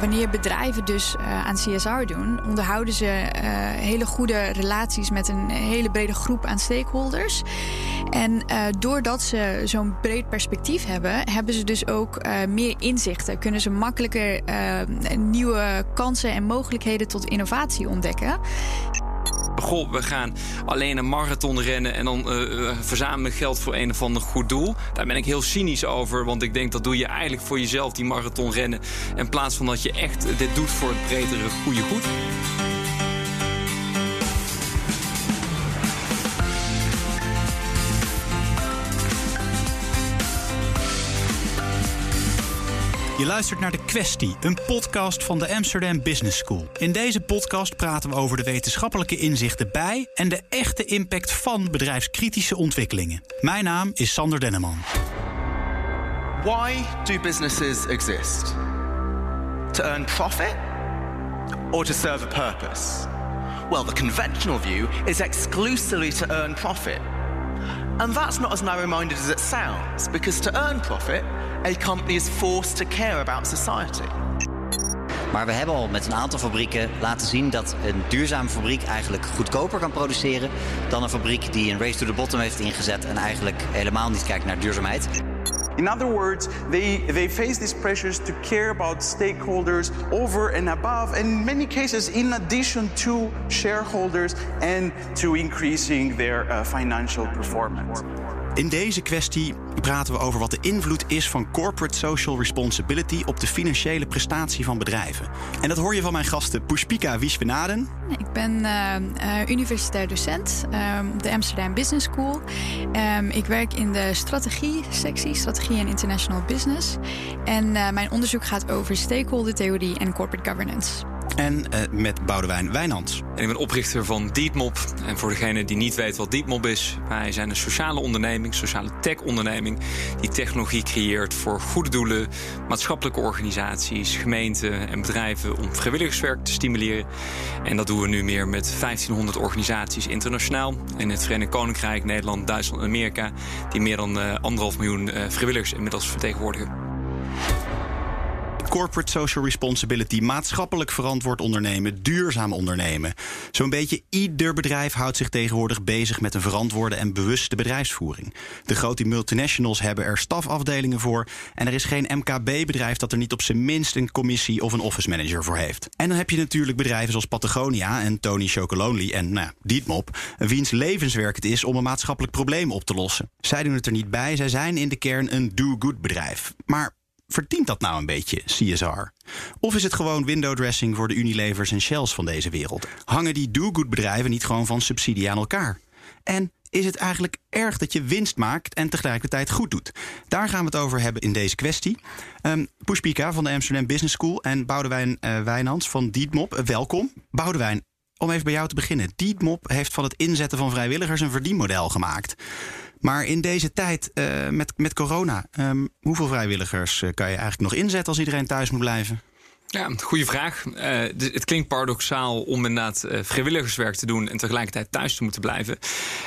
wanneer bedrijven dus aan CSR doen, onderhouden ze hele goede relaties met een hele brede groep aan stakeholders. En doordat ze zo'n breed perspectief hebben, hebben ze dus ook meer inzichten. Kunnen ze makkelijker nieuwe kansen en mogelijkheden tot innovatie ontdekken goh, we gaan alleen een marathon rennen en dan uh, verzamelen geld voor een of ander goed doel. Daar ben ik heel cynisch over, want ik denk dat doe je eigenlijk voor jezelf die marathon rennen. In plaats van dat je echt dit doet voor het bredere goede goed. Je luistert naar De Questie, een podcast van de Amsterdam Business School. In deze podcast praten we over de wetenschappelijke inzichten bij en de echte impact van bedrijfskritische ontwikkelingen. Mijn naam is Sander Denneman. Why do businesses exist? To earn profit or to serve a purpose? Well, the conventional view is exclusively to earn profit. And that's not as narrow minded as it sounds, because to earn profit, a company is forced to care about society. Maar we hebben al met een aantal fabrieken laten zien dat een duurzame fabriek eigenlijk goedkoper kan produceren dan een fabriek die een race to the bottom heeft ingezet en eigenlijk helemaal niet kijkt naar duurzaamheid. In other words, they, they face these pressures to care about stakeholders over and above, and in many cases, in addition to shareholders and to increasing their uh, financial performance. In deze kwestie praten we over wat de invloed is van corporate social responsibility op de financiële prestatie van bedrijven. En dat hoor je van mijn gasten Pushpika Wiesbenaden. Ik ben uh, universitair docent uh, op de Amsterdam Business School. Um, ik werk in de strategie-sectie, strategie en international business. En uh, mijn onderzoek gaat over stakeholder theorie en corporate governance. En uh, met Boudewijn Wijnands. En ik ben oprichter van Deepmop. En voor degene die niet weet wat Deepmop is, wij zijn een sociale onderneming, sociale tech-onderneming, die technologie creëert voor goede doelen, maatschappelijke organisaties, gemeenten en bedrijven om vrijwilligerswerk te stimuleren. En dat doen we nu meer met 1500 organisaties internationaal. In het Verenigd Koninkrijk, Nederland, Duitsland en Amerika, die meer dan uh, anderhalf miljoen uh, vrijwilligers inmiddels vertegenwoordigen corporate social responsibility, maatschappelijk verantwoord ondernemen, duurzaam ondernemen. Zo'n beetje ieder bedrijf houdt zich tegenwoordig bezig met een verantwoorde en bewuste bedrijfsvoering. De grote multinationals hebben er stafafdelingen voor en er is geen MKB-bedrijf dat er niet op zijn minst een commissie of een office manager voor heeft. En dan heb je natuurlijk bedrijven zoals Patagonia en Tony Chocolonely en nou, Dietmop, wiens levenswerk het is om een maatschappelijk probleem op te lossen. Zij doen het er niet bij, zij zijn in de kern een do-good bedrijf. Maar verdient dat nou een beetje CSR? Of is het gewoon window dressing voor de Unilevers en Shells van deze wereld? Hangen die do-good bedrijven niet gewoon van subsidie aan elkaar? En is het eigenlijk erg dat je winst maakt en tegelijkertijd goed doet? Daar gaan we het over hebben in deze kwestie. Um, Pushpika van de Amsterdam Business School en Boudewijn uh, Wijnands van Dietmop. Uh, welkom. Boudewijn, om even bij jou te beginnen. Dietmop heeft van het inzetten van vrijwilligers een verdienmodel gemaakt. Maar in deze tijd uh, met, met corona, um, hoeveel vrijwilligers uh, kan je eigenlijk nog inzetten als iedereen thuis moet blijven? Ja, goede vraag. Uh, het klinkt paradoxaal om inderdaad uh, vrijwilligerswerk te doen en tegelijkertijd thuis te moeten blijven.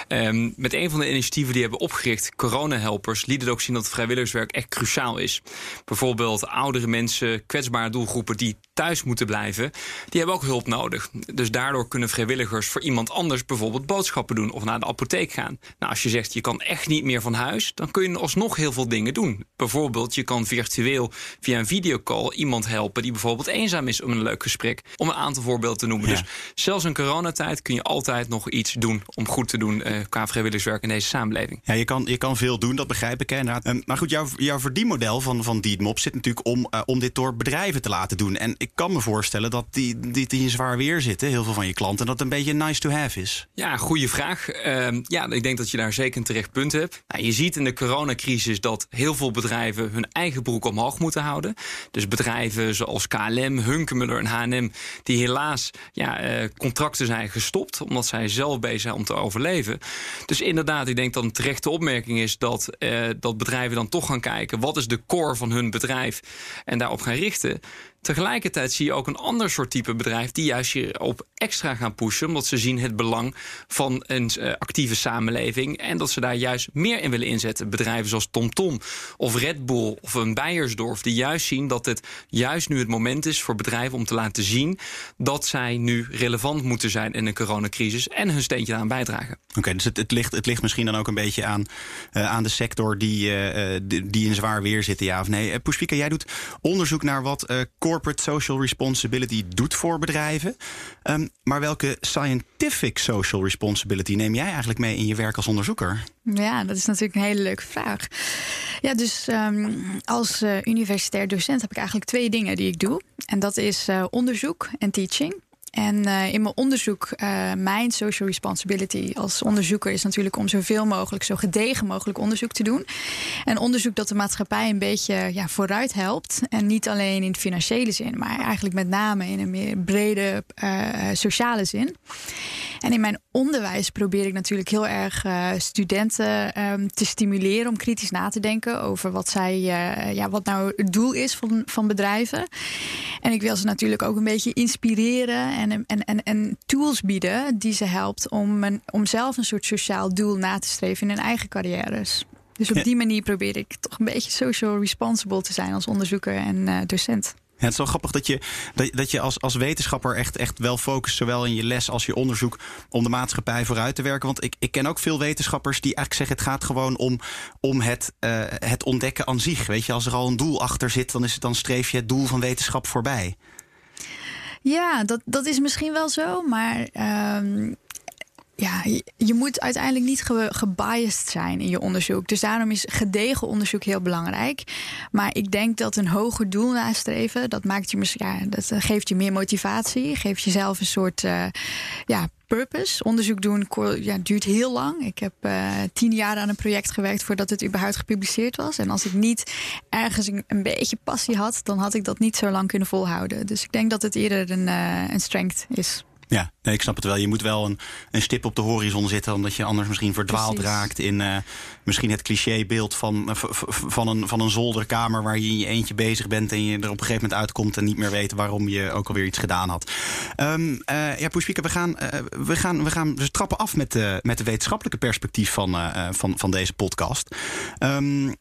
Um, met een van de initiatieven die hebben opgericht, Corona-helpers, liet het ook zien dat vrijwilligerswerk echt cruciaal is. Bijvoorbeeld oudere mensen, kwetsbare doelgroepen die thuis moeten blijven, die hebben ook hulp nodig. Dus daardoor kunnen vrijwilligers voor iemand anders bijvoorbeeld boodschappen doen of naar de apotheek gaan. Nou, als je zegt je kan echt niet meer van huis, dan kun je alsnog heel veel dingen doen. Bijvoorbeeld, je kan virtueel via een videocall iemand helpen die bijvoorbeeld eenzaam is om een leuk gesprek. Om een aantal voorbeelden te noemen. Dus zelfs in coronatijd kun je altijd nog iets doen om goed te doen uh, qua vrijwilligerswerk in deze samenleving. Ja, je kan, je kan veel doen, dat begrijp ik. Hè. Um, maar goed, jouw, jouw verdienmodel van, van Dietmop zit natuurlijk om, uh, om dit door bedrijven te laten doen. En ik kan me voorstellen dat die, die, die in zwaar weer zitten, heel veel van je klanten, dat een beetje nice to have is. Ja, goede vraag. Uh, ja, ik denk dat je daar zeker een terecht punt hebt. Nou, je ziet in de coronacrisis dat heel veel bedrijven hun eigen broek omhoog moeten houden. Dus bedrijven zoals KLM, Hunkemuller en H&M... die helaas ja, uh, contracten zijn gestopt... omdat zij zelf bezig zijn om te overleven. Dus inderdaad, ik denk dat een terechte opmerking is... dat, uh, dat bedrijven dan toch gaan kijken... wat is de core van hun bedrijf en daarop gaan richten. Tegelijkertijd zie je ook een ander soort type bedrijf die juist hierop extra gaan pushen, omdat ze zien het belang van een uh, actieve samenleving en dat ze daar juist meer in willen inzetten. Bedrijven zoals TomTom of Red Bull of een Beiersdorf, die juist zien dat het juist nu het moment is voor bedrijven om te laten zien dat zij nu relevant moeten zijn in een coronacrisis en hun steentje aan bijdragen. Oké, dus het, het, ligt, het ligt misschien dan ook een beetje aan, uh, aan de sector die, uh, die in zwaar weer zit, ja of nee. Pushpika, jij doet onderzoek naar wat corporate social responsibility doet voor bedrijven. Um, maar welke scientific social responsibility neem jij eigenlijk mee in je werk als onderzoeker? Ja, dat is natuurlijk een hele leuke vraag. Ja, dus um, als uh, universitair docent heb ik eigenlijk twee dingen die ik doe. En dat is uh, onderzoek en teaching. En uh, in mijn onderzoek, uh, mijn social responsibility als onderzoeker is natuurlijk om zoveel mogelijk, zo gedegen mogelijk onderzoek te doen. En onderzoek dat de maatschappij een beetje ja, vooruit helpt. En niet alleen in financiële zin, maar eigenlijk met name in een meer brede uh, sociale zin. En in mijn onderwijs probeer ik natuurlijk heel erg studenten um, te stimuleren om kritisch na te denken over wat zij, ja, wat nou het doel is van, van bedrijven. En ik wil ze natuurlijk ook een beetje inspireren en, en, en, en tools bieden die ze helpt om, een, om zelf een soort sociaal doel na te streven in hun eigen carrières. Dus op die manier probeer ik toch een beetje social responsible te zijn als onderzoeker en uh, docent. Ja, het is wel grappig dat je, dat, dat je als, als wetenschapper echt, echt wel focust, zowel in je les als je onderzoek, om de maatschappij vooruit te werken. Want ik, ik ken ook veel wetenschappers die eigenlijk zeggen: het gaat gewoon om, om het, uh, het ontdekken aan zich. Weet je, als er al een doel achter zit, dan, is het, dan streef je het doel van wetenschap voorbij. Ja, dat, dat is misschien wel zo. Maar um, ja, je, moet uiteindelijk niet ge, gebiased zijn in je onderzoek. Dus daarom is gedegen onderzoek heel belangrijk. Maar ik denk dat een hoger doel nastreven, dat maakt je ja, dat geeft je meer motivatie, geeft jezelf een soort uh, ja, purpose. Onderzoek doen ja, duurt heel lang. Ik heb uh, tien jaar aan een project gewerkt voordat het überhaupt gepubliceerd was. En als ik niet ergens een, een, beetje passie had, dan had ik dat niet zo lang kunnen volhouden. Dus ik denk dat het eerder een, uh, een strength is. Ja, nee, ik snap het wel. Je moet wel een, een stip op de horizon zitten, omdat je anders misschien verdwaald Precies. raakt in uh, misschien het clichébeeld van, van, een, van een zolderkamer waar je in je eentje bezig bent en je er op een gegeven moment uitkomt en niet meer weet waarom je ook alweer iets gedaan had. Um, ja, Pushpika, we gaan, we gaan, we gaan dus trappen af met de, met de wetenschappelijke perspectief van, van, van deze podcast. Um,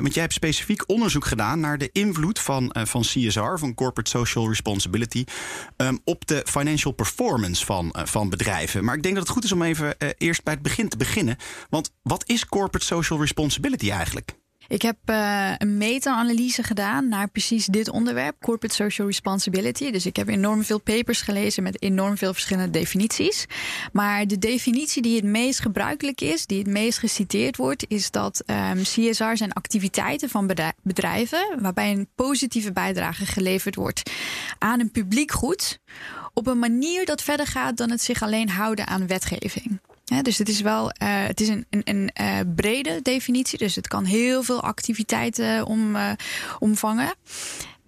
want jij hebt specifiek onderzoek gedaan naar de invloed van, van CSR, van Corporate Social Responsibility, um, op de financial performance van, van bedrijven. Maar ik denk dat het goed is om even eerst bij het begin te beginnen. Want wat is corporate social responsibility eigenlijk? Ik heb uh, een meta-analyse gedaan naar precies dit onderwerp, corporate social responsibility. Dus ik heb enorm veel papers gelezen met enorm veel verschillende definities. Maar de definitie die het meest gebruikelijk is, die het meest geciteerd wordt, is dat um, CSR zijn activiteiten van bedrijven waarbij een positieve bijdrage geleverd wordt aan een publiek goed op een manier dat verder gaat dan het zich alleen houden aan wetgeving. Dus het is wel uh, het is een, een, een uh, brede definitie. Dus het kan heel veel activiteiten om, uh, omvangen.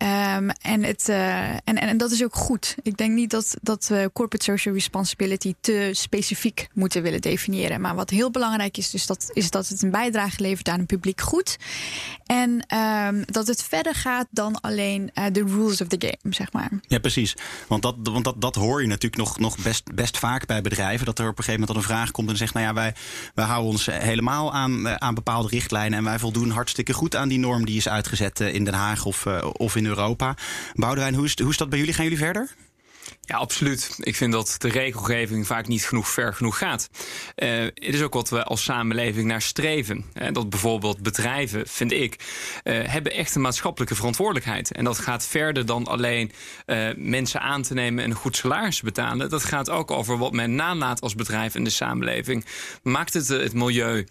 Um, en, het, en, en, en, dat is ook goed. Ik denk niet dat, dat we corporate social responsibility te specifiek moeten willen definiëren. Maar wat heel belangrijk is, dus dat, is dat het een bijdrage levert aan een publiek goed. En um, dat het verder gaat dan alleen uh, de rules of the game, zeg maar. Ja, precies. Want dat, want dat, dat hoor je natuurlijk nog, nog best, best vaak bij bedrijven. Dat er op een gegeven moment een vraag komt en zegt: Nou ja, wij, wij houden ons helemaal aan, aan bepaalde richtlijnen. En wij voldoen hartstikke goed aan die norm die is uitgezet in Den Haag of, of in Europa. Boudewijn, hoe is, hoe is dat bij jullie? Gaan jullie verder? Ja, absoluut. Ik vind dat de regelgeving vaak niet genoeg ver genoeg gaat. Uh, het is ook wat we als samenleving naar streven. Uh, dat bijvoorbeeld bedrijven, vind ik, uh, hebben echt een maatschappelijke verantwoordelijkheid. En dat gaat verder dan alleen mensen aan te nemen en een goed salaris te betalen. Dat gaat ook over wat men nalaat als bedrijf in de samenleving. Maakt het het milieu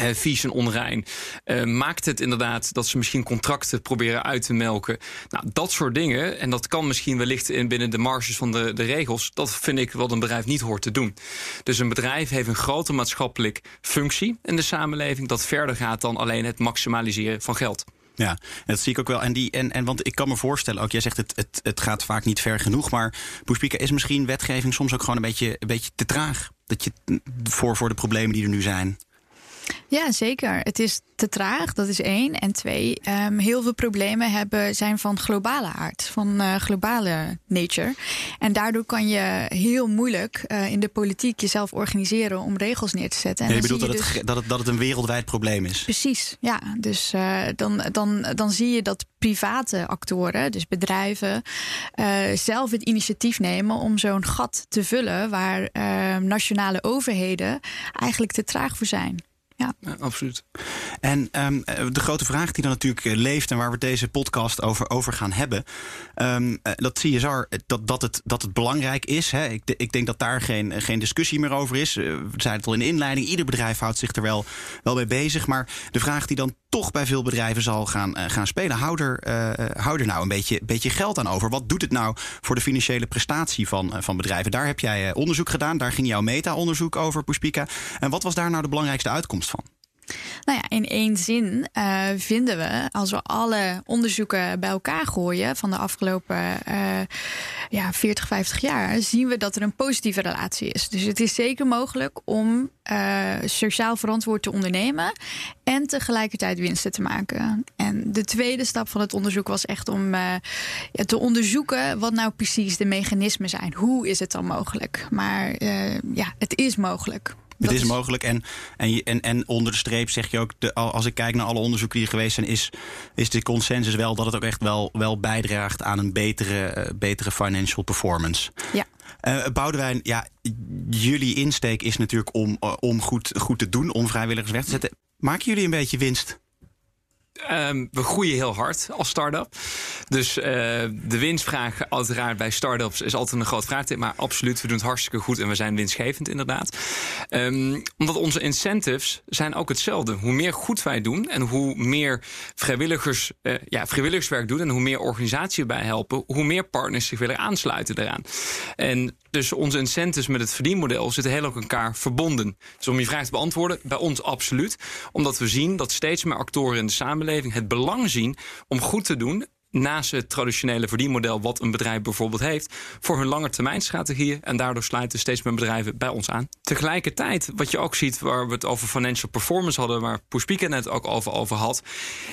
uh, vies en onrein. Uh, maakt het inderdaad dat ze misschien contracten proberen uit te melken. Nou, dat soort dingen. En dat kan misschien wellicht in binnen de marges van de, de regels. Dat vind ik wat een bedrijf niet hoort te doen. Dus een bedrijf heeft een grote maatschappelijk functie in de samenleving. Dat verder gaat dan alleen het maximaliseren van geld. Ja, dat zie ik ook wel. En, die, en, en want ik kan me voorstellen, ook jij zegt het, het, het gaat vaak niet ver genoeg. Maar Boespieker, is misschien wetgeving soms ook gewoon een beetje, een beetje te traag? Dat je voor, voor de problemen die er nu zijn. Ja, zeker. Het is te traag, dat is één. En twee, um, heel veel problemen hebben, zijn van globale aard, van uh, globale nature. En daardoor kan je heel moeilijk uh, in de politiek jezelf organiseren om regels neer te zetten. En je bedoelt dat, dus... het, dat, het, dat het een wereldwijd probleem is? Precies, ja. Dus uh, dan, dan, dan zie je dat private actoren, dus bedrijven, zelf het initiatief nemen om zo'n gat te vullen waar ehm, nationale overheden eigenlijk te traag voor zijn. Ja. absoluut. En um, de grote vraag die dan natuurlijk eh, leeft en waar we deze podcast over, over gaan hebben, um, dat CSR, dat, dat, het, dat het belangrijk is. Hè. Ik, ik denk dat daar geen, geen discussie meer over is. We zeiden het al in de inleiding, ieder bedrijf houdt zich er wel, wel mee bezig. Maar de vraag die dan toch bij veel bedrijven zal gaan, uh, gaan spelen, hou er, uh, hou er nou een beetje, beetje geld aan over. Wat doet het nou voor de financiële prestatie van, van bedrijven? Daar heb jij onderzoek gedaan, daar ging jouw meta-onderzoek over, Puspika. En wat was daar nou de belangrijkste uitkomst van? Nou ja, in één zin uh, vinden we, als we alle onderzoeken bij elkaar gooien van de afgelopen uh, ja, 40, 50 jaar, zien we dat er een positieve relatie is. Dus het is zeker mogelijk om uh, sociaal verantwoord te ondernemen en tegelijkertijd winsten te maken. En de tweede stap van het onderzoek was echt om te onderzoeken wat nou precies de mechanismen zijn. Hoe is het dan mogelijk? Maar ja, het is mogelijk. Het is, mogelijk. En, en, en, en onder de streep zeg je ook, de, als ik kijk naar alle onderzoeken die er geweest zijn, is, is de consensus wel dat het ook echt wel, wel bijdraagt aan een betere, uh, betere financial performance. Ja. Uh, Boudewijn, ja, jullie insteek is natuurlijk om, uh, om goed, goed te doen, om vrijwilligers weg te zetten. Maken jullie een beetje winst? Um, we groeien heel hard als start-up. Dus uh, de winstvraag uiteraard bij start-ups is altijd een groot vraagteken. Maar absoluut, we doen het hartstikke goed en we zijn winstgevend inderdaad. Um, omdat onze incentives zijn ook hetzelfde. Hoe meer goed wij doen en hoe meer vrijwilligers, uh, ja, vrijwilligerswerk doen... en hoe meer organisaties bij helpen, hoe meer partners zich willen aansluiten daaraan. En dus onze incentives met het verdienmodel zitten heel op elkaar verbonden. Dus om je vraag te beantwoorden, bij ons absoluut. Omdat we zien dat steeds meer actoren in de samenleving het belang zien om goed te doen naast het traditionele verdienmodel wat een bedrijf bijvoorbeeld heeft, voor hun langetermijnstrategieën. En daardoor sluiten steeds meer bedrijven bij ons aan. Tegelijkertijd, wat je ook ziet waar we het over financial performance hadden, waar Poespieker net ook over, over had,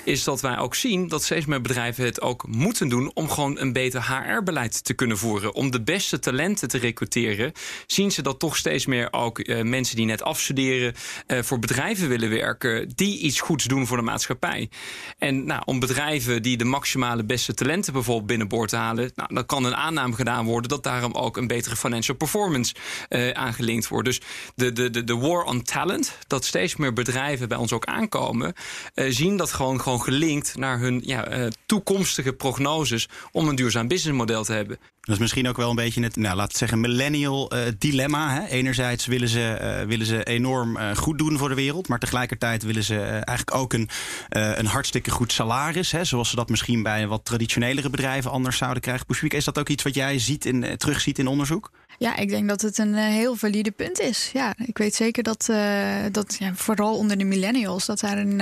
is dat wij ook zien dat steeds meer bedrijven het ook moeten doen om gewoon een beter HR-beleid te kunnen voeren. Om de beste talenten te recruteren, zien ze dat toch steeds meer ook uh, mensen die net afstuderen uh, voor bedrijven willen werken, die iets goeds doen voor de maatschappij. En nou, om bedrijven die de maximale beste talenten bijvoorbeeld binnenboord te halen, nou, dan kan een aanname gedaan worden dat daarom ook een betere financial performance uh, aangelinkt wordt. Dus de, de, de, de war on talent, dat steeds meer bedrijven bij ons ook aankomen, uh, zien dat gewoon, gewoon gelinkt naar hun ja, uh, toekomstige prognoses om een duurzaam businessmodel te hebben. Dat is misschien ook wel een beetje het, nou, laten we zeggen, millennial uh, dilemma. Hè? Enerzijds willen ze, uh, willen ze enorm uh, goed doen voor de wereld, maar tegelijkertijd willen ze eigenlijk ook een, een hartstikke goed salaris. Hè? Zoals ze dat misschien bij wat traditionelere bedrijven anders zouden krijgen. Pushwijk, is dat ook iets wat jij ziet in, terugziet in onderzoek? Ja, ik denk dat het een heel valide punt is. Ja, ik weet zeker dat, dat ja, vooral onder de millennials, dat daar een.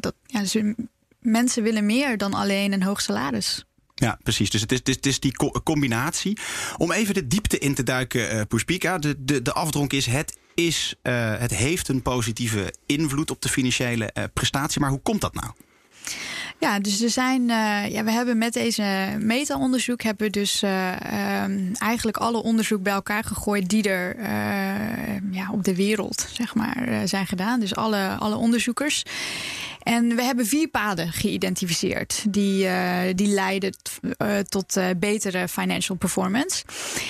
dat, ja, ze, mensen willen meer dan alleen een hoog salaris. Ja, precies. Dus het is, is die combinatie. Om even de diepte in te duiken, uh, Puspika. De, de, de afdronk is het, is, uh, het heeft een positieve invloed op de financiële uh, prestatie. Maar hoe komt dat nou? Ja, dus er zijn, ja, we hebben met deze meta-onderzoek hebben we dus um, eigenlijk alle onderzoek bij elkaar gegooid die er ja, op de wereld zeg maar, zijn gedaan. Dus alle, alle onderzoekers. En we hebben vier paden geïdentificeerd die, uh, die leiden uh, tot uh, betere financial performance.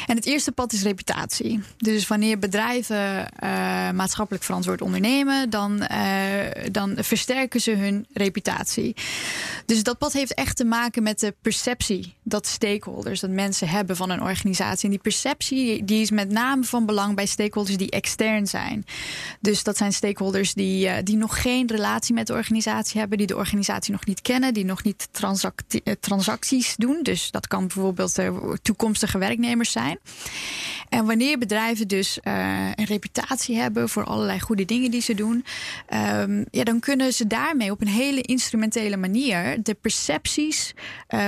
En het eerste pad is reputatie. Dus wanneer bedrijven maatschappelijk verantwoord ondernemen, dan, dan versterken ze hun reputatie. Dus dat pad heeft echt te maken met de perceptie dat stakeholders, dat mensen hebben van een organisatie. En die perceptie die is met name van belang bij stakeholders die extern zijn. Dus dat zijn stakeholders die, die nog geen relatie met de organisatie hebben die de organisatie nog niet kennen, die nog niet transacties doen. Dus dat kan bijvoorbeeld uh, toekomstige werknemers zijn. En wanneer bedrijven dus uh, een reputatie hebben voor allerlei goede dingen die ze doen, um, ja, dan kunnen ze daarmee op een hele instrumentele manier de percepties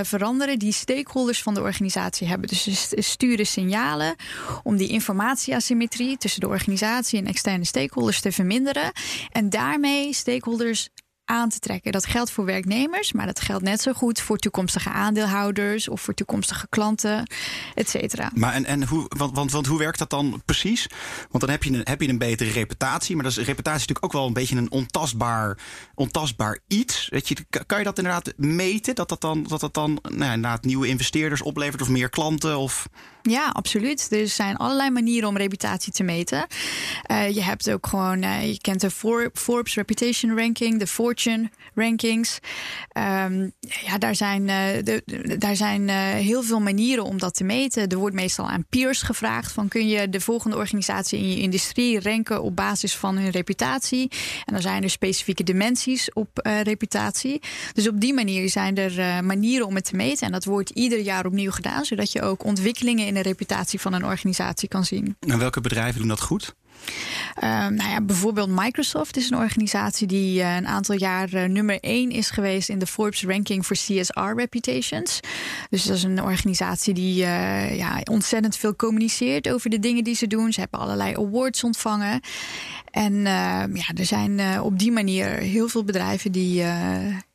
veranderen die stakeholders van de organisatie hebben. Dus ze sturen signalen om die informatieasymmetrie tussen de organisatie en externe stakeholders te verminderen. En daarmee stakeholders aan te trekken. Dat geldt voor werknemers, maar dat geldt net zo goed voor toekomstige aandeelhouders of voor toekomstige klanten, et cetera. Maar en, en hoe, want, want, want hoe werkt dat dan precies? Want dan heb je een, heb je een betere reputatie, maar dat is reputatie natuurlijk ook wel een beetje een ontastbaar, ontastbaar iets. Weet je, kan je dat inderdaad meten? Dat dat dan, dat dat dan nou, inderdaad nieuwe investeerders oplevert of meer klanten? Of... Ja, absoluut. Er zijn allerlei manieren om reputatie te meten. Uh, je hebt ook gewoon, uh, je kent de Forbes Reputation Ranking, de Fortune Rankings. Um, ja, daar zijn, uh, de, daar zijn heel veel manieren om dat te meten. Er wordt meestal aan peers gevraagd: van kun je de volgende organisatie in je industrie ranken op basis van hun reputatie? En dan zijn er specifieke dimensies op reputatie. Dus op die manier zijn er manieren om het te meten. En dat wordt ieder jaar opnieuw gedaan, zodat je ook ontwikkelingen in de reputatie van een organisatie kan zien. En welke bedrijven doen dat goed? Uh, nou ja, bijvoorbeeld Microsoft is een organisatie die uh, een aantal jaar uh, nummer 1 is geweest in de Forbes ranking voor CSR reputations. Dus dat is een organisatie die uh, ja, ontzettend veel communiceert over de dingen die ze doen. Ze hebben allerlei awards ontvangen. En ja, er zijn op die manier heel veel bedrijven die,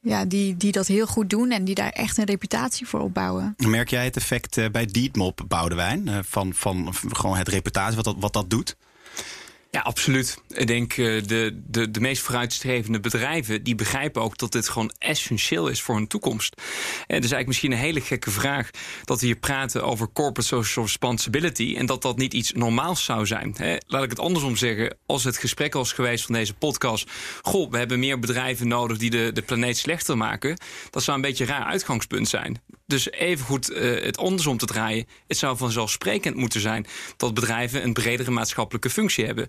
ja, die, die dat heel goed doen en die daar echt een reputatie voor opbouwen. Merk jij het effect bij Dietmop, Boudewijn, van, van gewoon het reputatie, wat dat, wat dat doet? Ja, absoluut. Ik denk uh, de, de, de meest vooruitstrevende bedrijven... die begrijpen ook dat dit gewoon essentieel is voor hun toekomst. En het is eigenlijk misschien een hele gekke vraag... dat we hier praten over corporate social responsibility... en dat dat niet iets normaals zou zijn. Laat ik het andersom zeggen. Als het gesprek was geweest van deze podcast... goh, we hebben meer bedrijven nodig die de, de planeet slechter maken... dat zou een beetje een raar uitgangspunt zijn. Dus even goed uh, het andersom te draaien. Het zou vanzelfsprekend moeten zijn dat bedrijven een bredere maatschappelijke functie hebben.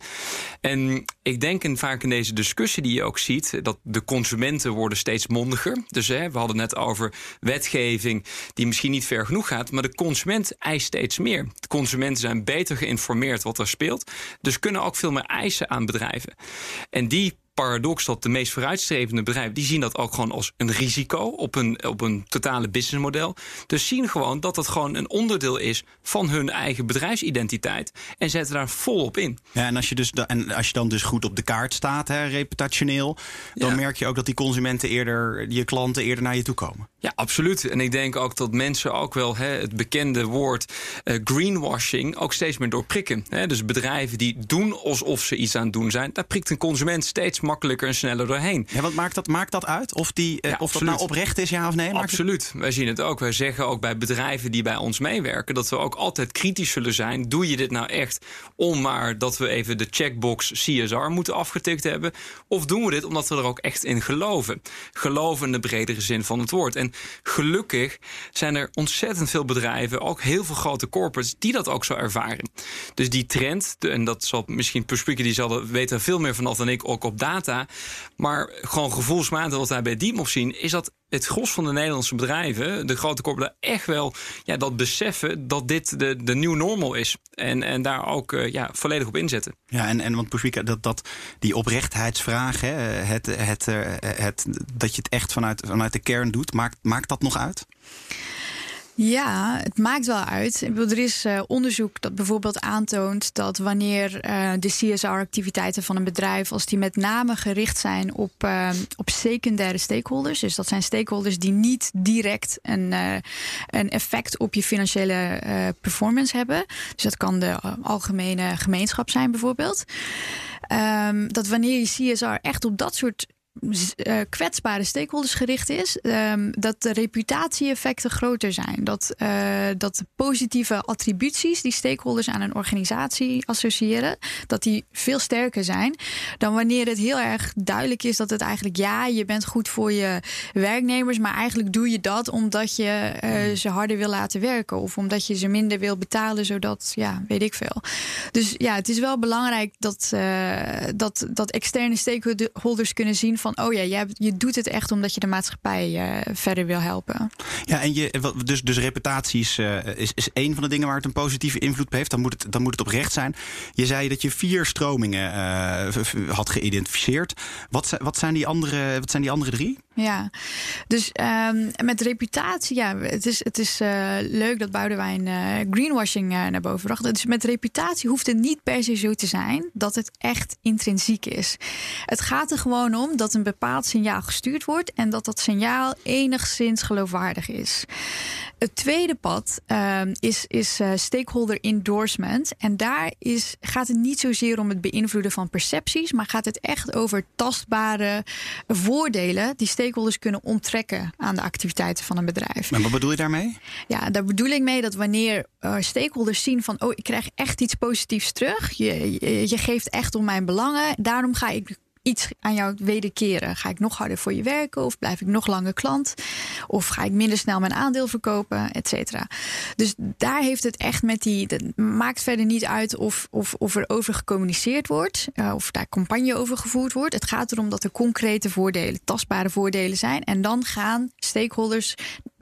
En ik denk en vaak in deze discussie die je ook ziet, dat de consumenten worden steeds mondiger. Dus hè, we hadden net over wetgeving die misschien niet ver genoeg gaat, maar de consument eist steeds meer. De consumenten zijn beter geïnformeerd wat er speelt, dus kunnen ook veel meer eisen aan bedrijven. En die paradox dat de meest vooruitstrevende bedrijven... die zien dat ook gewoon als een risico op een, op een totale businessmodel. Dus zien gewoon dat het gewoon een onderdeel is van hun eigen bedrijfsidentiteit. En zetten daar volop in. Ja, en als je, dus, en als je dan dus goed op de kaart staat, hè, reputationeel... dan merk je ook dat die consumenten eerder, je klanten eerder naar je toe komen. Ja, absoluut. En ik denk ook dat mensen ook wel hè, het bekende woord uh, greenwashing ook steeds meer doorprikken. Hè. Dus bedrijven die doen alsof ze iets aan het doen zijn, daar prikt een consument steeds makkelijker en sneller doorheen. Ja, wat maakt dat, maakt dat uit? Of, die, uh, of dat nou oprecht is, ja of nee? Absoluut. Wij zien het ook. Wij zeggen ook bij bedrijven die bij ons meewerken dat we ook altijd kritisch zullen zijn. Doe je dit nou echt om maar dat we even de checkbox CSR moeten afgetikt hebben? Of doen we dit omdat we er ook echt in geloven? Geloven in de bredere zin van het woord. En gelukkig zijn er ontzettend veel bedrijven, ook heel veel grote corporates, die dat ook zo ervaren. Dus die trend, en dat zal misschien Perspeaker, die zal weten veel meer vanaf dan ik, ook op data. Maar gewoon gevoelsmatig wat wij bij Diemop zien, is dat het gros van de Nederlandse bedrijven, de grote corporaten, echt wel ja, dat beseffen dat dit de, de nieuwe normal is. En, en daar ook uh, ja, volledig op inzetten. Ja, en, en want Pushwika, dat, dat die oprechtheidsvraag, hè, het, het, het, het, dat je het echt vanuit, vanuit de kern doet, maakt, maakt dat nog uit? Ja, het maakt wel uit. er is uh, onderzoek dat bijvoorbeeld aantoont dat wanneer uh, de CSR-activiteiten van een bedrijf, als die met name gericht zijn op, uh, op secundaire stakeholders, dus dat zijn stakeholders die niet direct een, een effect op je financiële performance hebben. Dus dat kan de algemene gemeenschap zijn bijvoorbeeld. Um, dat wanneer je CSR echt op dat soort uh, kwetsbare stakeholders gericht is, um, dat de reputatie-effecten groter zijn. Dat, uh, dat de positieve attributies die stakeholders aan een organisatie associëren, dat die veel sterker zijn dan wanneer het heel erg duidelijk is dat het eigenlijk ja, je bent goed voor je werknemers, maar eigenlijk doe je dat omdat je uh, ze harder wil laten werken of omdat je ze minder wil betalen, zodat ja, weet ik veel. Dus ja, het is wel belangrijk dat, dat, dat externe stakeholders kunnen zien van: oh ja, hebt, je doet het echt omdat je de maatschappij uh, verder wil helpen. Ja, en je, dus, dus reputaties uh, is, is een van de dingen waar het een positieve invloed op heeft. Dan moet het, dan moet het oprecht zijn. Je zei dat je vier stromingen uh, had geïdentificeerd. Wat, wat, zijn die andere, wat zijn die andere drie? Ja, dus um, met reputatie, ja, het is, het is uh, leuk dat Boudewijn uh, greenwashing uh, naar boven bracht. Dus met reputatie hoeft het niet per se zo te zijn dat het echt intrinsiek is. Het gaat er gewoon om dat een bepaald signaal gestuurd wordt en dat dat signaal enigszins geloofwaardig is. Het tweede pad um, is, is uh, stakeholder endorsement. En daar is, gaat het niet zozeer om het beïnvloeden van percepties, maar gaat het echt over tastbare voordelen die stakeholders kunnen onttrekken aan de activiteiten van een bedrijf. Maar wat bedoel je daarmee? Ja, daar bedoel ik mee dat wanneer uh, stakeholders zien van, oh, ik krijg echt iets positiefs terug, je, je, je geeft echt om mijn belangen, daarom ga ik iets aan jou wederkeren? Ga ik nog harder voor je werken of blijf ik nog langer klant? Of ga ik minder snel mijn aandeel verkopen, et cetera? Dus daar heeft het echt met die. Maakt verder niet uit of, of, of er over gecommuniceerd wordt, uh, of daar campagne over gevoerd wordt. Het gaat erom dat er concrete voordelen, tastbare voordelen zijn. En dan gaan stakeholders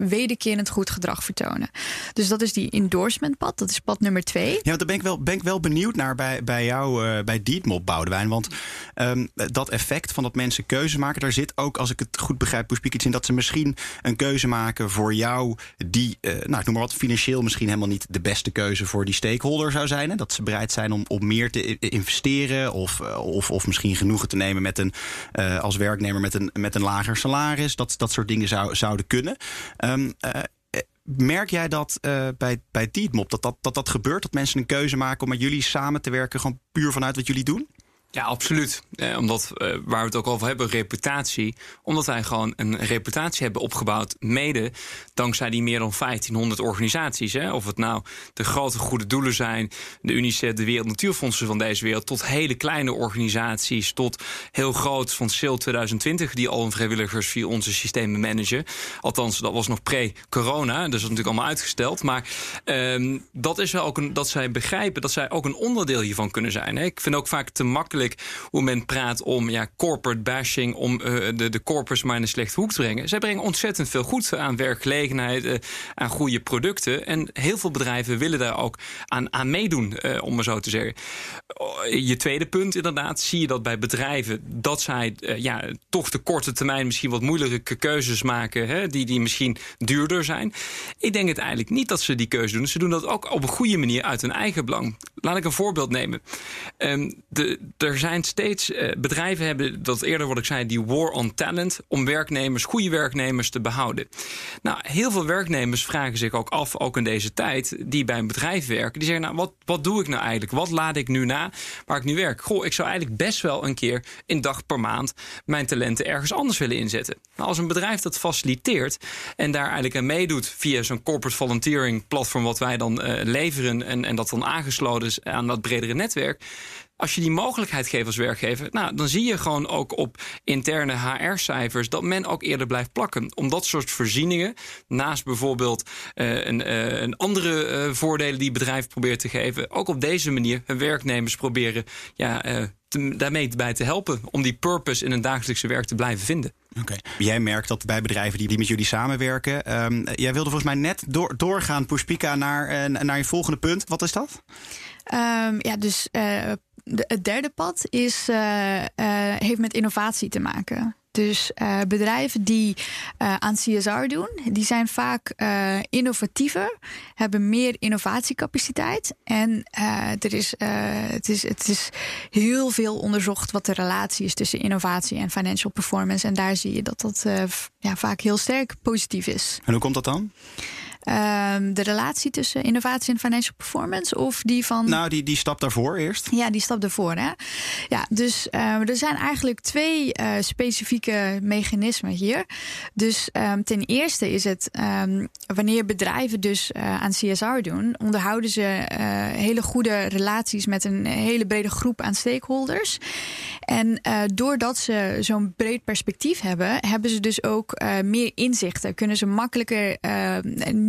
wederkerend goed gedrag vertonen. Dus dat is die endorsement pad. Dat is pad nummer twee. Ja, daar ben ik wel, ben ik wel benieuwd naar bij, bij jou, uh, bij Dietmop Boudewijn. Want um, dat effect van dat mensen keuze maken, daar zit ook, als ik het goed begrijp, iets in dat ze misschien een keuze maken voor jou die, uh, nou, ik noem maar wat, financieel misschien helemaal niet de beste keuze voor die stakeholder zou zijn. Hè? Dat ze bereid zijn om, om meer te investeren of, uh, of, of misschien genoegen te nemen met een, als werknemer met een, met een lager salaris. Dat, dat soort dingen zou, zouden kunnen. Merk jij dat uh, bij, bij Tietmop, dat dat, dat dat gebeurt? Dat mensen een keuze maken om met jullie samen te werken, gewoon puur vanuit wat jullie doen? Ja, absoluut. Eh, omdat, eh, waar we het ook over hebben, reputatie. Omdat wij gewoon een reputatie hebben opgebouwd, mede dankzij die meer dan 1500 organisaties. Hè? Of het nou de grote goede doelen zijn, de UNICEF, de Wereld Natuurfondsen van deze wereld, tot hele kleine organisaties, tot heel groot van SIL 2020, die al een vrijwilligers via onze systemen managen. Althans, dat was nog pre-corona, dus dat is natuurlijk allemaal uitgesteld. Maar ehm, dat is wel ook een, dat zij begrijpen dat zij ook een onderdeel hiervan kunnen zijn. Hè? Ik vind ook vaak te makkelijk hoe men praat om ja, corporate bashing, om uh, de, de corpus maar in een slechte hoek te brengen. Zij brengen ontzettend veel goed aan werkgelegenheid, uh, aan goede producten. En heel veel bedrijven willen daar ook aan, aan meedoen, uh, om maar zo te zeggen. Je tweede punt inderdaad, zie je dat bij bedrijven dat zij ja, toch de korte termijn misschien wat moeilijke keuzes maken, hè, die, die misschien duurder zijn. Ik denk het eigenlijk niet dat ze die keuze doen. Ze doen dat ook op een goede manier uit hun eigen belang. Laat ik een voorbeeld nemen. Um, de, de er zijn steeds uh, bedrijven hebben dat eerder wat ik zei, die war on talent om werknemers, goede werknemers te behouden. Nou, heel veel werknemers vragen zich ook af, ook in deze tijd, die bij een bedrijf werken, die zeggen: Nou, wat, wat doe ik nou eigenlijk? Wat laat ik nu na waar ik nu werk? Goh, ik zou eigenlijk best wel een keer een dag per maand mijn talenten ergens anders willen inzetten. Nou, als een bedrijf dat faciliteert en daar eigenlijk aan meedoet via zo'n corporate volunteering platform, wat wij dan uh, leveren en, en dat dan aangesloten is aan dat bredere netwerk als je die mogelijkheid geeft als werkgever, nou, dan zie je gewoon ook op interne HR-cijfers dat men ook eerder blijft plakken. Om dat soort voorzieningen, naast bijvoorbeeld uh, een, uh, een, andere uh, voordelen die bedrijven proberen te geven, ook op deze manier hun werknemers proberen ja, te, daarmee bij te helpen om die purpose in hun dagelijkse werk te blijven vinden. Oké. Okay. Jij merkt dat bij bedrijven die, die met jullie samenwerken. Um, jij wilde volgens mij net door, doorgaan, Pushpika, naar, naar je volgende punt. Wat is dat? Um, ja, dus uh, de, het derde pad is, uh, uh, heeft met innovatie te maken. Dus uh, bedrijven die aan CSR doen, die zijn vaak innovatiever, hebben meer innovatiecapaciteit. En er is, het, is, het is heel veel onderzocht wat de relatie is tussen innovatie en financial performance. En daar zie je dat dat ja, vaak heel sterk positief is. En hoe komt dat dan? Um, de relatie tussen innovatie en financial performance of die van. Nou, die, die stap daarvoor eerst. Ja, die stap daarvoor. Hè? Ja, dus uh, er zijn eigenlijk twee uh, specifieke mechanismen hier. Dus um, ten eerste is het wanneer bedrijven dus uh, aan CSR doen, onderhouden ze hele goede relaties met een hele brede groep aan stakeholders. En doordat ze zo'n breed perspectief hebben, hebben ze dus ook meer inzichten. Kunnen ze makkelijker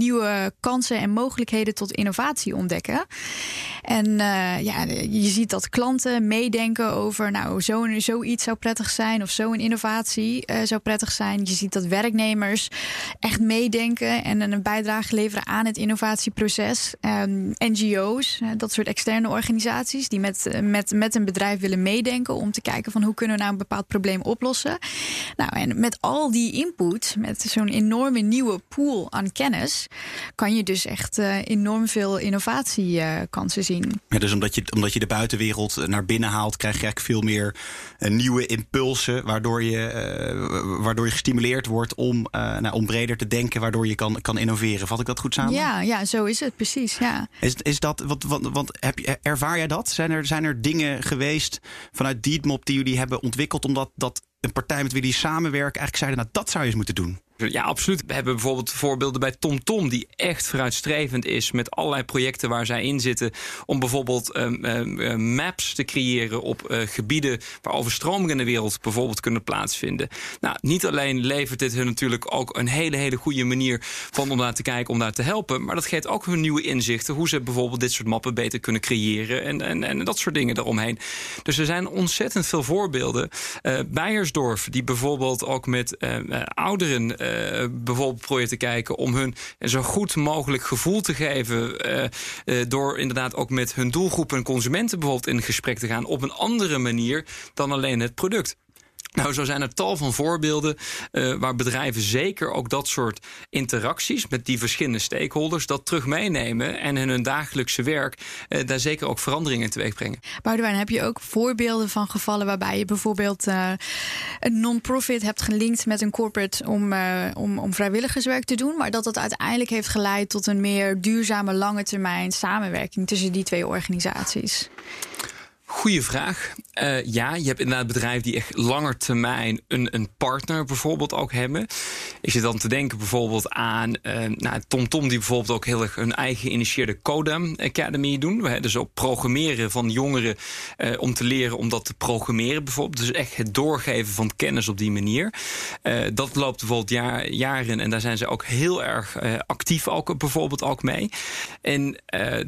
nieuwe kansen en mogelijkheden tot innovatie ontdekken. En ja, je ziet dat klanten meedenken over, nou, zo, zoiets zou prettig zijn of zo'n innovatie zou prettig zijn. Je ziet dat werknemers echt meedenken en een bijdrage leveren aan het innovatieproces. Ehm, NGO's, dat soort externe organisaties die met, met, met een bedrijf willen meedenken om te kijken van hoe kunnen we nou een bepaald probleem oplossen. Nou, en met al die input, met zo'n enorme nieuwe pool aan kennis, kan je dus echt uh, enorm veel innovatiekansen uh, zien. Ja, dus omdat je, omdat je de buitenwereld naar binnen haalt, krijg je eigenlijk veel meer uh, nieuwe impulsen, waardoor je, eh, waardoor je gestimuleerd wordt om, nou, om breder te denken, waardoor je kan, kan innoveren. Vat ik dat goed samen? Ja, ja zo is het precies. Ja. Is, is dat, wat, wat, wat heb je, ervaar jij dat? Zijn er, zijn er dingen geweest vanuit Deedmop die jullie hebben ontwikkeld omdat dat een partij met wie jullie samenwerken eigenlijk zeiden, nou dat zou je eens moeten doen? Ja, absoluut. We hebben bijvoorbeeld voorbeelden bij TomTom, Tom, die echt vooruitstrevend is met allerlei projecten waar zij in zitten. Om bijvoorbeeld um, um, maps te creëren op uh, gebieden waar overstromingen in de wereld bijvoorbeeld kunnen plaatsvinden. Nou, niet alleen levert dit hun natuurlijk ook een hele, hele goede manier van om daar te kijken, om daar te helpen. Maar dat geeft ook hun nieuwe inzichten. Hoe ze bijvoorbeeld dit soort mappen beter kunnen creëren. En, en, en dat soort dingen eromheen. Dus er zijn ontzettend veel voorbeelden. Uh, Beiersdorf, die bijvoorbeeld ook met uh, ouderen bijvoorbeeld proberen te kijken om hun zo goed mogelijk gevoel te geven. Uh, uh, door inderdaad ook met hun doelgroepen en consumenten bijvoorbeeld in gesprek te gaan op een andere manier dan alleen het product. Nou, zo zijn er tal van voorbeelden uh, waar bedrijven zeker ook dat soort interacties met die verschillende stakeholders dat terug meenemen en in hun dagelijkse werk uh, daar zeker ook veranderingen in teweeg brengen. Boudewijn, heb je ook voorbeelden van gevallen waarbij je bijvoorbeeld uh, een non-profit hebt gelinkt met een corporate om, om, om vrijwilligerswerk te doen, maar dat dat uiteindelijk heeft geleid tot een meer duurzame lange termijn samenwerking tussen die twee organisaties? Goeie vraag. Uh, ja, je hebt inderdaad bedrijven die echt langer termijn een, een partner bijvoorbeeld ook hebben. Ik zit dan te denken bijvoorbeeld aan uh, nou, TomTom, die bijvoorbeeld ook heel erg hun eigen geïnitieerde Codam Academy doen. We dus ook programmeren van jongeren uh, om te leren om dat te programmeren bijvoorbeeld. Dus echt het doorgeven van kennis op die manier. dat loopt bijvoorbeeld jaar, jaren en daar zijn ze ook heel erg actief ook bijvoorbeeld ook mee. En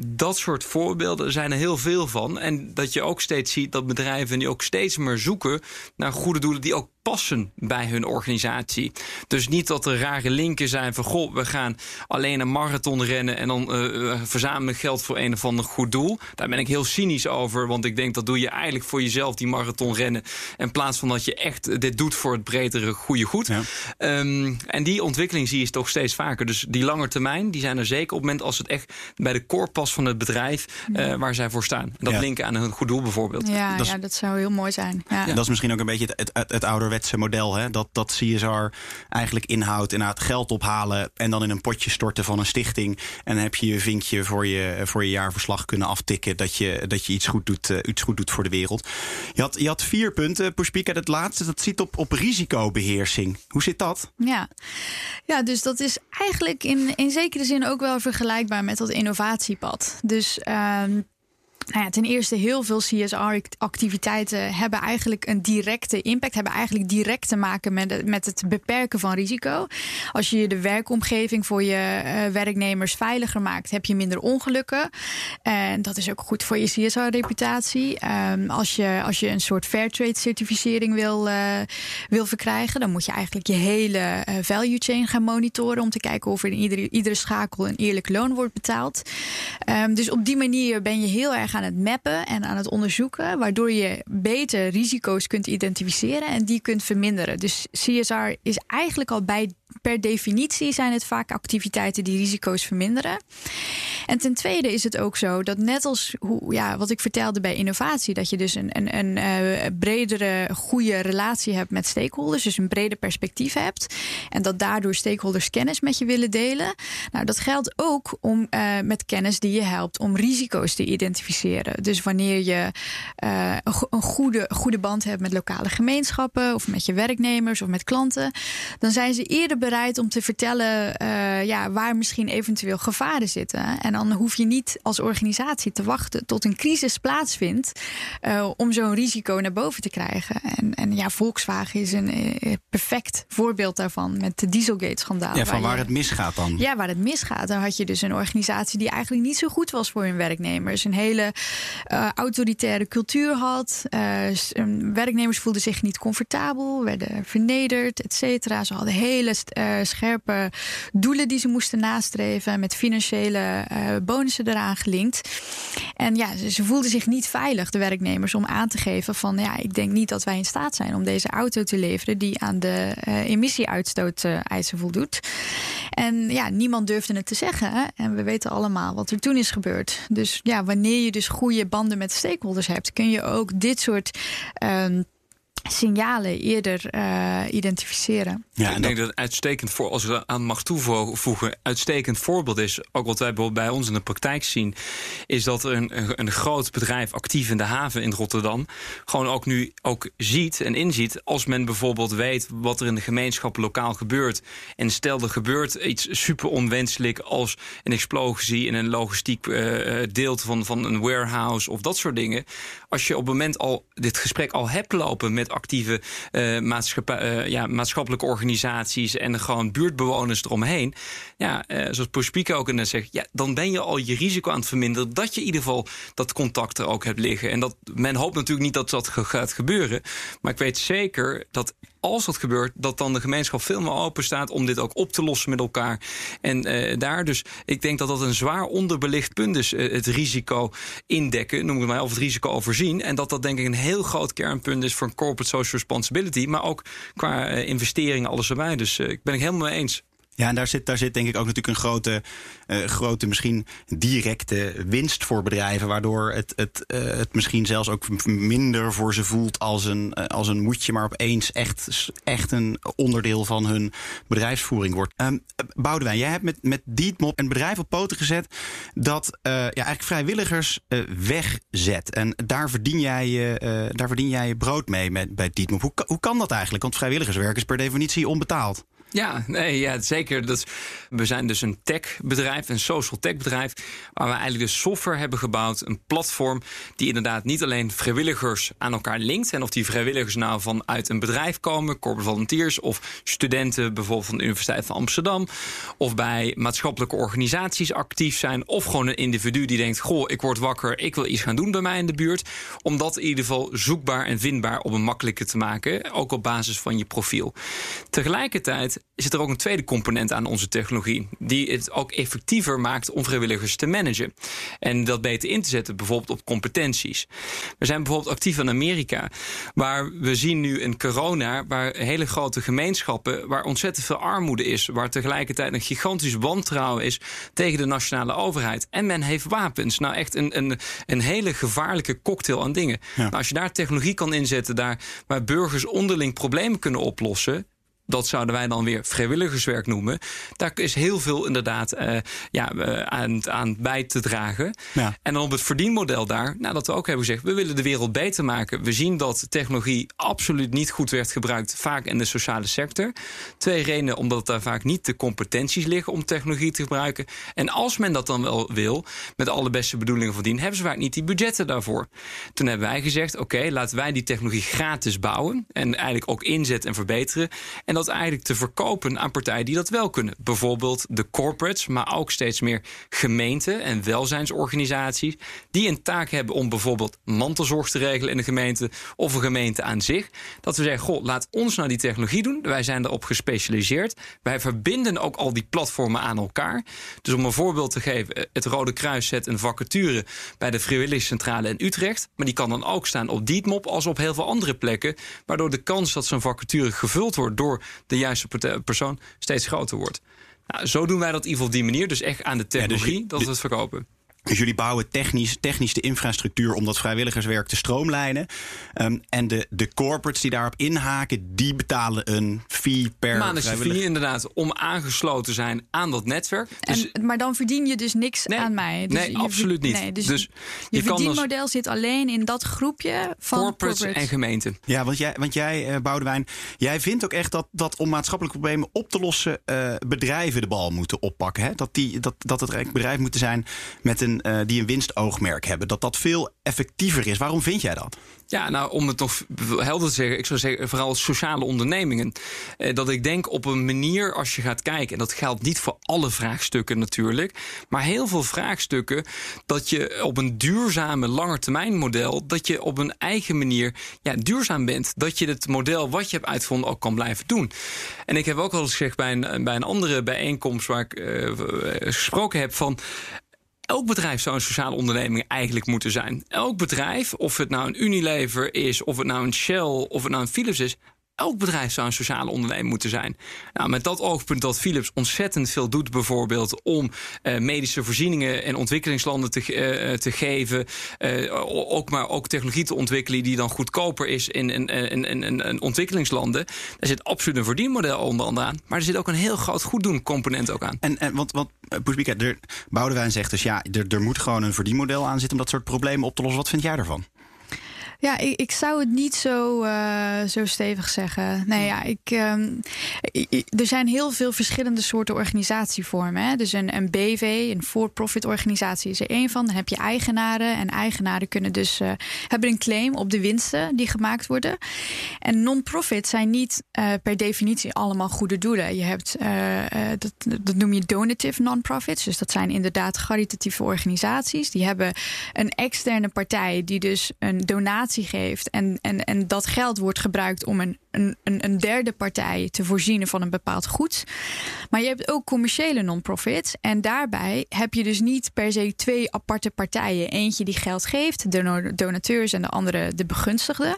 dat soort voorbeelden zijn er heel veel van. En dat je ook steeds ziet dat bedrijven die ook steeds meer zoeken naar goede doelen die ook passen bij hun organisatie. Dus niet dat er rare linken zijn van goh, we gaan alleen een marathon rennen en dan uh, verzamelen geld voor een of ander goed doel. Daar ben ik heel cynisch over, want ik denk dat doe je eigenlijk voor jezelf die marathon rennen in plaats van dat je echt dit doet voor het bredere goede goed. Ja. Um, en die ontwikkeling zie je toch steeds vaker. Dus die lange termijn, die zijn er zeker op het moment als het echt bij de core past van het bedrijf uh, waar zij voor staan. Dat ja. linken aan een goed doel bijvoorbeeld. Ja, dat, ja, dat zou heel mooi zijn. Ja. Dat is misschien ook een beetje het, het, het, het model. Hè? Dat, dat CSR eigenlijk inhoudt inderdaad geld ophalen en dan in een potje storten van een stichting. En dan heb je je vinkje voor je, voor je jaarverslag kunnen aftikken dat je, dat je iets, goed doet, uh, iets goed doet voor de wereld. Je had, je had vier punten, Pushpika. Het laatste, dat zit op, op risicobeheersing. Hoe zit dat? Ja, ja dus dat is eigenlijk in, in zekere zin ook wel vergelijkbaar met dat innovatiepad. Dus uh, nou ja, ten eerste, heel veel CSR-activiteiten hebben eigenlijk een directe impact, hebben eigenlijk direct te maken met, het, met het beperken van risico. Als je de werkomgeving voor je uh, werknemers veiliger maakt, heb je minder ongelukken. En dat is ook goed voor je CSR-reputatie. Um, als, je, als je een soort Fairtrade-certificering wil, uh, wil verkrijgen, dan moet je eigenlijk je hele uh, value chain gaan monitoren om te kijken of er in iedere, iedere schakel een eerlijk loon wordt betaald. Um, dus op die manier ben je heel erg aan het mappen en aan het onderzoeken, waardoor je beter risico's kunt identificeren en die kunt verminderen. Dus CSR is eigenlijk al bij per definitie zijn het vaak activiteiten die risico's verminderen. En ten tweede is het ook zo dat net als hoe, ja, wat ik vertelde bij innovatie, dat je dus een, een, een uh, bredere, goede relatie hebt met stakeholders, dus een breder perspectief hebt. En dat daardoor stakeholders kennis met je willen delen. Nou, dat geldt ook om uh, met kennis die je helpt om risico's te identificeren. Dus wanneer je uh, een goede, goede band hebt met lokale gemeenschappen of met je werknemers of met klanten, dan zijn ze eerder bereid om te vertellen uh, ja, waar misschien eventueel gevaren zitten. En dan hoef je niet als organisatie te wachten tot een crisis plaatsvindt uh, om zo'n risico naar boven te krijgen. En, en ja, Volkswagen is een uh, perfect voorbeeld daarvan met de Dieselgate-schandaal. Ja, van waar, het misgaat dan. Ja, waar het misgaat. Dan had je dus een organisatie die eigenlijk niet zo goed was voor hun werknemers. Een hele uh, autoritaire cultuur had. werknemers voelden zich niet comfortabel, werden vernederd, et cetera. Ze hadden hele scherpe doelen die ze moesten nastreven met financiële bonussen eraan gelinkt. En ja, ze, ze voelden zich niet veilig, de werknemers, om aan te geven van ja, ik denk niet dat wij in staat zijn om deze auto te leveren die aan de uh, emissieuitstoot uh, eisen voldoet. En ja, niemand durfde het te zeggen. En we weten allemaal wat er toen is gebeurd. Dus ja, wanneer je dus goede banden met stakeholders hebt, kun je ook dit soort. Uh, signalen eerder identificeren. Ja, ik denk dat het uitstekend voor, als ik aan mag toevoegen, uitstekend voorbeeld is, ook wat wij bij ons in de praktijk zien, is dat er een, een groot bedrijf actief in de haven in Rotterdam gewoon ook nu ook ziet en inziet als men bijvoorbeeld weet wat er in de gemeenschap lokaal gebeurt. En stel er gebeurt iets super onwenselijk als een explosie in een logistiek uh, deel van, van een warehouse of dat soort dingen. Als je op het moment al dit gesprek al hebt lopen met actieve uh, uh, ja, maatschappelijke organisaties en gewoon buurtbewoners eromheen. Ja, uh, zoals Pospika ook net zegt, ja, dan ben je al je risico aan het verminderen dat je in ieder geval dat contact er ook hebt liggen. En dat men hoopt natuurlijk niet dat dat gaat gebeuren. Maar ik weet zeker dat als dat gebeurt, dat dan de gemeenschap veel meer open staat om dit ook op te lossen met elkaar. En uh, daar dus, ik denk dat dat een zwaar onderbelicht punt is, uh, het risico indekken, noem ik het maar, of het risico overzien. En dat dat denk ik een heel groot kernpunt is voor corporate social responsibility, maar ook qua uh, investeringen, alles erbij. Dus ik ben ik helemaal mee eens. Ja, en daar zit, daar zit denk ik ook natuurlijk een grote, uh, grote misschien directe winst voor bedrijven. Waardoor het, het, uh, het misschien zelfs ook minder voor ze voelt als een, uh, als een moedje, maar opeens echt, echt een onderdeel van hun bedrijfsvoering wordt. Um, Boudewijn, jij hebt met, met Dietmop een bedrijf op poten gezet dat ja, eigenlijk vrijwilligers wegzet. En daar verdien jij, daar verdien jij je brood mee met, bij Dietmop. Hoe, hoe kan dat eigenlijk? Want vrijwilligerswerk is per definitie onbetaald. Ja, nee, ja, zeker. Dat, we zijn dus een tech-bedrijf, een social tech-bedrijf, waar we eigenlijk de software hebben gebouwd. Een platform die inderdaad niet alleen vrijwilligers aan elkaar linkt. En of die vrijwilligers nou vanuit een bedrijf komen, corporate volunteers of studenten bijvoorbeeld van de Universiteit van Amsterdam. Of bij maatschappelijke organisaties actief zijn. Of gewoon een individu die denkt: Goh, ik word wakker, ik wil iets gaan doen bij mij in de buurt. Om dat in ieder geval zoekbaar en vindbaar op een makkelijke te maken. Ook op basis van je profiel. Tegelijkertijd zit er ook een tweede component aan onze technologie. Die het ook effectiever maakt om vrijwilligers te managen. En dat beter in te zetten, bijvoorbeeld op competenties. We zijn bijvoorbeeld actief in Amerika. Waar we zien nu een corona, waar hele grote gemeenschappen, waar ontzettend veel armoede is. Waar tegelijkertijd een gigantisch wantrouwen is tegen de nationale overheid. En men heeft wapens. Nou, echt een, een, een hele gevaarlijke cocktail aan dingen. Ja. Maar als je daar technologie kan inzetten, daar waar burgers onderling problemen kunnen oplossen dat zouden wij dan weer vrijwilligerswerk noemen. Daar is heel veel inderdaad uh, ja, uh, aan, aan bij te dragen. Ja. En dan op het verdienmodel daar, nou, dat we ook hebben gezegd, we willen de wereld beter maken. We zien dat technologie absoluut niet goed werd gebruikt, vaak in de sociale sector. Twee redenen, omdat daar vaak niet de competenties liggen om technologie te gebruiken. En als men dat dan wel wil, met alle beste bedoelingen van dien, hebben ze vaak niet die budgetten daarvoor. Toen hebben wij gezegd, oké, okay, laten wij die technologie gratis bouwen en eigenlijk ook inzetten en verbeteren. En en dat eigenlijk te verkopen aan partijen die dat wel kunnen. Bijvoorbeeld de corporates, maar ook steeds meer gemeenten en welzijnsorganisaties. Die een taak hebben om bijvoorbeeld mantelzorg te regelen in de gemeente of een gemeente aan zich. Dat we zeggen: Goh, laat ons nou die technologie doen. Wij zijn erop gespecialiseerd. Wij verbinden ook al die platformen aan elkaar. Dus om een voorbeeld te geven: het Rode Kruis zet een vacature bij de Vrijwilligerscentrale in Utrecht. Maar die kan dan ook staan op Dietmop als op heel veel andere plekken. Waardoor de kans dat zo'n vacature gevuld wordt door de juiste persoon steeds groter wordt. Nou, zo doen wij dat in ieder geval op die manier. Dus echt aan de technologie ja, dus dat we het verkopen. Dus jullie bouwen technisch, technisch de infrastructuur om dat vrijwilligerswerk te stroomlijnen. Um, en de, de corporates die daarop inhaken, die betalen een fee per Maandelijkse fee inderdaad, om aangesloten te zijn aan dat netwerk. Dus, en, maar dan verdien je dus niks nee, aan mij. Dus nee, absoluut niet. Nee, dus, dus je, je verdienmodel als, zit alleen in dat groepje van corporates, corporates. en gemeenten. Ja, want jij, want jij uh, Boudewijn, jij vindt ook echt dat, dat om maatschappelijke problemen op te lossen... Uh, bedrijven de bal moeten oppakken. Hè? Dat, die, dat, dat het bedrijf bedrijven moeten zijn met een uh, die een winstoogmerk hebben. Dat dat veel effectiever is. Waarom vind jij dat? Ja, nou, om het nog helder te zeggen, ik zou zeggen, vooral sociale ondernemingen. Eh, dat ik denk op een manier, als je gaat kijken, en dat geldt niet voor alle vraagstukken natuurlijk, maar heel veel vraagstukken, dat je op een duurzame langetermijnmodel, dat je op een eigen manier ja, duurzaam bent. Dat je het model wat je hebt uitgevonden ook kan blijven doen. En ik heb ook al eens gezegd bij een, bij een andere bijeenkomst waar ik uh, gesproken heb van Elk bedrijf zou een sociale onderneming eigenlijk moeten zijn. Elk bedrijf, of het nou een Unilever is, of het nou een Shell, of het nou een Philips is, elk bedrijf zou een sociale onderneming moeten zijn. Nou, met dat oogpunt dat Philips ontzettend veel doet, bijvoorbeeld om uh, medische voorzieningen in ontwikkelingslanden te, uh, te geven. Ook maar ook technologie te ontwikkelen die dan goedkoper is in, in, in, in, in ontwikkelingslanden. Daar zit absoluut een verdienmodel onder andere. Maar er zit ook een heel groot goeddoen component ook aan. En, en want, want Boudewijn zegt dus ja, er, er moet gewoon een verdienmodel aan zitten om dat soort problemen op te lossen. Wat vind jij daarvan? Ja, ik, ik, zou het niet zo, uh, zo stevig zeggen. Nee, ja, ik, um, er zijn heel veel verschillende soorten organisatievormen. Hè? Dus een, een BV, een for-profit organisatie, is er één van. Dan heb je eigenaren. En eigenaren kunnen dus uh, hebben een claim op de winsten die gemaakt worden. En non-profit zijn niet uh, per definitie allemaal goede doelen. Je hebt, dat, dat noem je donative non-profits. Dus dat zijn inderdaad caritatieve organisaties. Die hebben een externe partij die dus een donatie geeft en, en, en dat geld wordt gebruikt om een, een, een derde partij te voorzien van een bepaald goed. Maar je hebt ook commerciële non-profits. En daarbij heb je dus niet per se twee aparte partijen. Eentje die geld geeft, de donateurs, en de andere de begunstigden.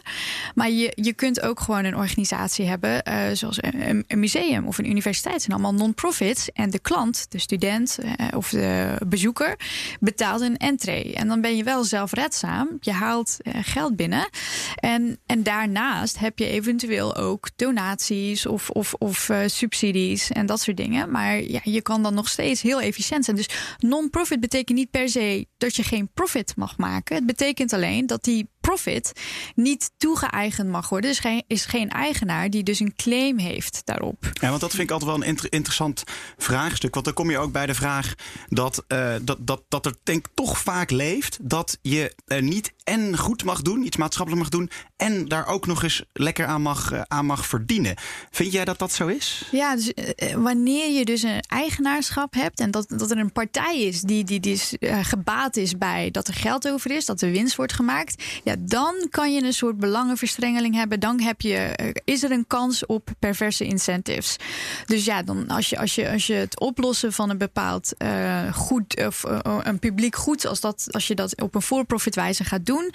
Maar je, je kunt ook gewoon een organisatie hebben, uh, zoals een, museum of een universiteit. Het zijn allemaal non-profits. En de klant, de student uh, of de bezoeker, betaalt een entree. En dan ben je wel zelfredzaam. Je haalt uh, geld binnen. En, en daarnaast heb je eventueel ook donaties of, of, of uh, subsidies en dat soort dingen. Maar ja, je kan dan nog steeds heel efficiënt zijn. Dus non-profit betekent niet per se dat je geen profit mag maken. Het betekent alleen dat die profit niet toegeëigend mag worden. Dus geen, is geen eigenaar die dus een claim heeft daarop. Ja, want dat vind ik altijd wel een inter interessant vraagstuk. Want dan kom je ook bij de vraag dat, uh, dat, dat, dat er denk toch vaak leeft dat je uh, niet en goed mag doen, iets maatschappelijk mag doen, en daar ook nog eens lekker aan mag, uh, aan mag verdienen. Vind jij dat dat zo is? Ja, dus wanneer je dus een eigenaarschap hebt en dat, dat er een partij is die, die, die dus, gebaat is bij dat er geld over is, dat er winst wordt gemaakt, ja, dan kan je een soort belangenverstrengeling hebben. Dan heb je, eh, is er een kans op perverse incentives. Dus ja, dan als je, als je, als je het oplossen van een bepaald uh, goed of uh, een publiek goed, als, dat, als je dat op een voor-profit wijze gaat doen,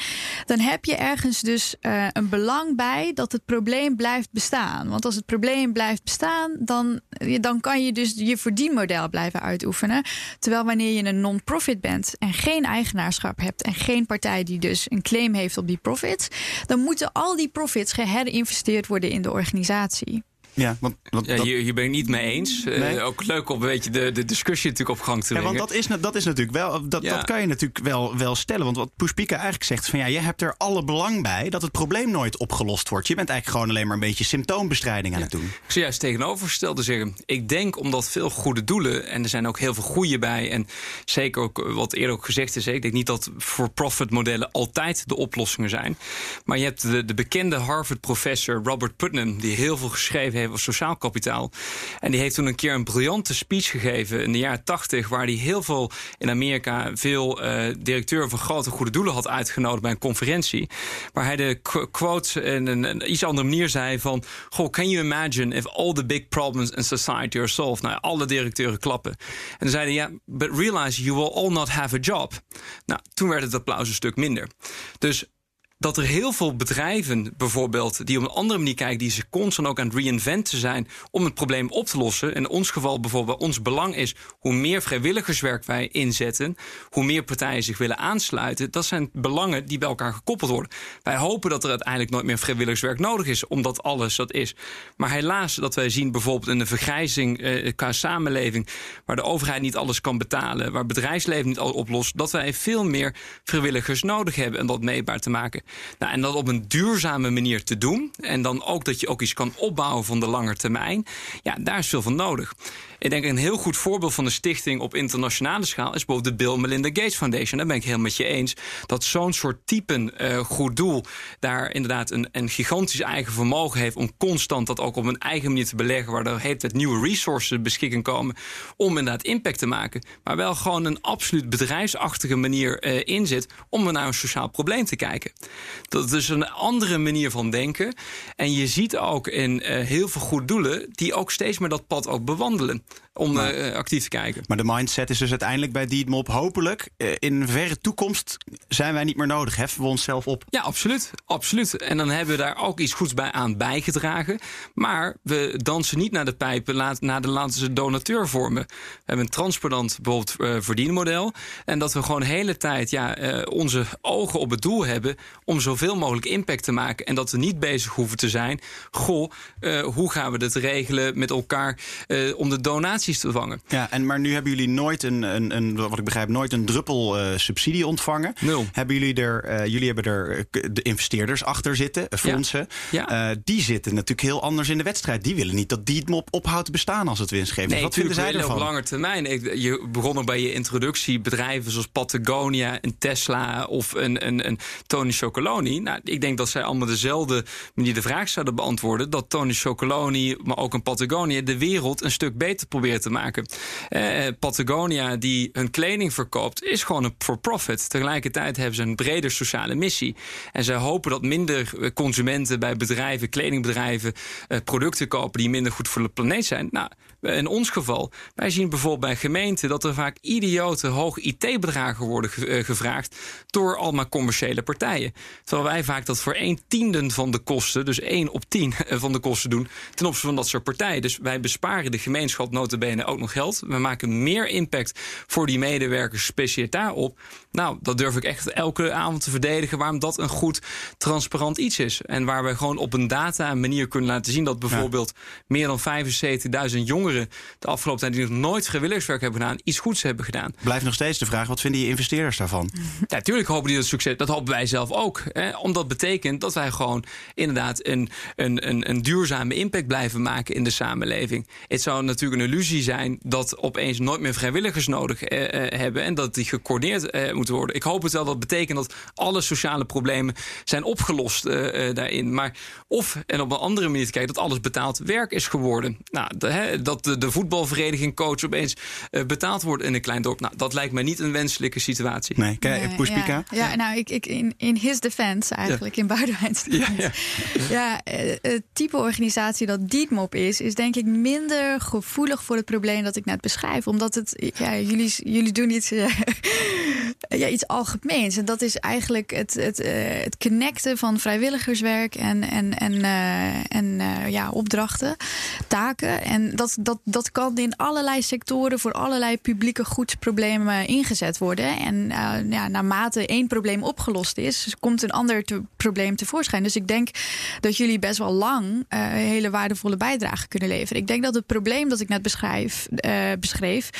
dan heb je ergens dus een belang bij dat het probleem blijft bestaan. Want als het probleem blijft bestaan, dan, dan kan je dus je verdienmodel blijven uitoefenen. Terwijl wanneer je een non-profit bent en geen eigenaarschap hebt en geen partij die dus een claim heeft op die profits, dan moeten al die profits geherinvesteerd worden in de organisatie. Ja, want, want ja, hier, hier ben ik niet mee eens. Eh, nee. Uh, ook leuk om een beetje de, de discussie natuurlijk op gang te brengen. Ja, want dat is, dat is natuurlijk wel, dat, ja. dat kan je natuurlijk wel, wel stellen. Want wat Pushpika eigenlijk zegt, van ja, je hebt er alle belang bij dat het probleem nooit opgelost wordt. Je bent eigenlijk gewoon alleen maar een beetje symptoombestrijding aan ja. het doen. Ik zou juist tegenovergestelde zeggen. Ik denk omdat veel goede doelen, en er zijn ook heel veel goede bij, en zeker ook wat eerder ook gezegd is, ik denk niet dat for-profit modellen altijd de oplossingen zijn. Maar je hebt de, de bekende Harvard-professor Robert Putnam, die heel veel geschreven heeft over sociaal kapitaal. En die heeft toen een keer een briljante speech gegeven in de jaren tachtig, waar hij heel veel in Amerika veel uh, directeuren van grote goede doelen had uitgenodigd bij een conferentie. Waar hij de quote in een, een, iets andere manier zei van: Goh, can you imagine if all the big problems in society are solved? Nou, alle directeuren klappen. En dan zeiden ja, but realize you will all not have a job. Nou, toen werd het applaus een stuk minder. Dus dat er heel veel bedrijven bijvoorbeeld die op een andere manier kijken, die zich constant ook aan het reinventen zijn om het probleem op te lossen. In ons geval bijvoorbeeld, ons belang is hoe meer vrijwilligerswerk wij inzetten, hoe meer partijen zich willen aansluiten. Dat zijn belangen die bij elkaar gekoppeld worden. Wij hopen dat er uiteindelijk nooit meer vrijwilligerswerk nodig is, omdat alles dat is. Maar helaas, dat wij zien bijvoorbeeld in de vergrijzing eh, qua samenleving, waar de overheid niet alles kan betalen, waar bedrijfsleven niet alles oplost, dat wij veel meer vrijwilligers nodig hebben en dat meetbaar te maken. Nou, en dat op een duurzame manier te doen. En dan ook dat je ook iets kan opbouwen van de lange termijn. Ja, daar is veel van nodig. Ik denk een heel goed voorbeeld van een stichting op internationale schaal is bijvoorbeeld de Bill Melinda Gates Foundation. Daar ben ik helemaal met je eens dat zo'n soort typen uh, goed doel daar inderdaad een, een gigantisch eigen vermogen heeft om constant dat ook op een eigen manier te beleggen, waar er heet het nieuwe resources beschikking komen om inderdaad impact te maken. Maar wel gewoon een absoluut bedrijfsachtige manier uh, in zit om naar een sociaal probleem te kijken. Dat is een andere manier van denken. En je ziet ook in uh, heel veel goed doelen die ook steeds meer dat pad ook bewandelen om maar, uh, actief te kijken. Maar de mindset is dus uiteindelijk bij Dietmop hopelijk uh, in een verre toekomst zijn wij niet meer nodig. Heffen we onszelf op? Ja, absoluut. absoluut. En dan hebben we daar ook iets goeds bij aan bijgedragen. Maar we dansen niet naar de pijpen, laat, naar de laten ze donateur vormen. We hebben een transparant bijvoorbeeld verdienmodel. En dat we gewoon de hele tijd ja, onze ogen op het doel hebben om zoveel mogelijk impact te maken. En dat we niet bezig hoeven te zijn. Goh, hoe gaan we dit regelen met elkaar om de donatie te vangen. Ja, en maar nu hebben jullie nooit een, een, een wat ik begrijp, nooit een druppel uh, subsidie ontvangen. Nul. Hebben jullie er, jullie hebben er de investeerders achter zitten, fondsen. Ja. Ja. Die zitten natuurlijk heel anders in de wedstrijd. Die willen niet dat Dietmop ophoudt te bestaan als het winst geeft. Nee, wat vinden zij ervan? op lange termijn. Ik, je begon ook bij je introductie bedrijven zoals Patagonia, een Tesla of een, een, een Tony Nou, ik denk dat zij allemaal dezelfde manier de vraag zouden beantwoorden. Dat Tony Chocoloni, maar ook een Patagonia, de wereld een stuk beter probeert te maken. Uh, Patagonia, die hun kleding verkoopt, is gewoon een for-profit. Tegelijkertijd hebben ze een breder sociale missie. En zij hopen dat minder consumenten bij bedrijven, kledingbedrijven, uh, producten kopen die minder goed voor de planeet zijn. Nou, in ons geval, wij zien bijvoorbeeld bij gemeenten dat er vaak idiote hoog IT-bedragen worden ge uh, gevraagd door allemaal commerciële partijen. Terwijl wij vaak dat voor een tiende van de kosten, dus 1 op 10 van de kosten doen, ten opzichte van dat soort partijen. Dus wij besparen de gemeenschap notabene ook nog geld. We maken meer impact voor die medewerkers speciaal daarop. Nou, dat durf ik echt elke avond te verdedigen waarom dat een goed, transparant iets is. En waar we gewoon op een data manier kunnen laten zien dat bijvoorbeeld ja. meer dan 75.000 jongeren de afgelopen tijd die nog nooit vrijwilligerswerk hebben gedaan, iets goeds hebben gedaan. Blijft nog steeds de vraag, wat vinden je investeerders daarvan? Ja, natuurlijk hopen die dat succes. Dat hopen wij zelf ook. Hè? Omdat betekent dat wij gewoon inderdaad een, een, een, een duurzame impact blijven maken in de samenleving. Het zou natuurlijk een illusie zijn dat opeens nooit meer vrijwilligers nodig eh, hebben en dat die gecoördineerd eh, moeten worden. Ik hoop het wel dat betekent dat alle sociale problemen zijn opgelost uh, daarin. Maar of, en op een andere manier te kijken, dat alles betaald werk is geworden. Nou, de, hè, dat de, de, voetbalvereniging coach opeens uh, betaald wordt in een klein dorp. Nou, dat lijkt mij niet een wenselijke situatie. Nee, kijk, nee, ja, ja, nou, ik, ik, in, in his defense eigenlijk, ja. in Boudewijn's ja, ja. ja, het type organisatie dat Dietmop is, is denk ik minder gevoelig voor het probleem dat ik net beschrijf. Omdat het, ja, jullie, jullie doen iets ja, iets algemeens. En dat is eigenlijk het, het, uh, het connecten van vrijwilligerswerk en, en, en, uh, en uh, ja, opdrachten, taken. En dat, dat, dat kan in allerlei sectoren voor allerlei publieke goedsproblemen ingezet worden. En ja, naarmate één probleem opgelost is, komt een ander te, probleem tevoorschijn. Dus ik denk dat jullie best wel lang hele waardevolle bijdrage kunnen leveren. Ik denk dat het probleem dat ik net beschrijf, beschreef,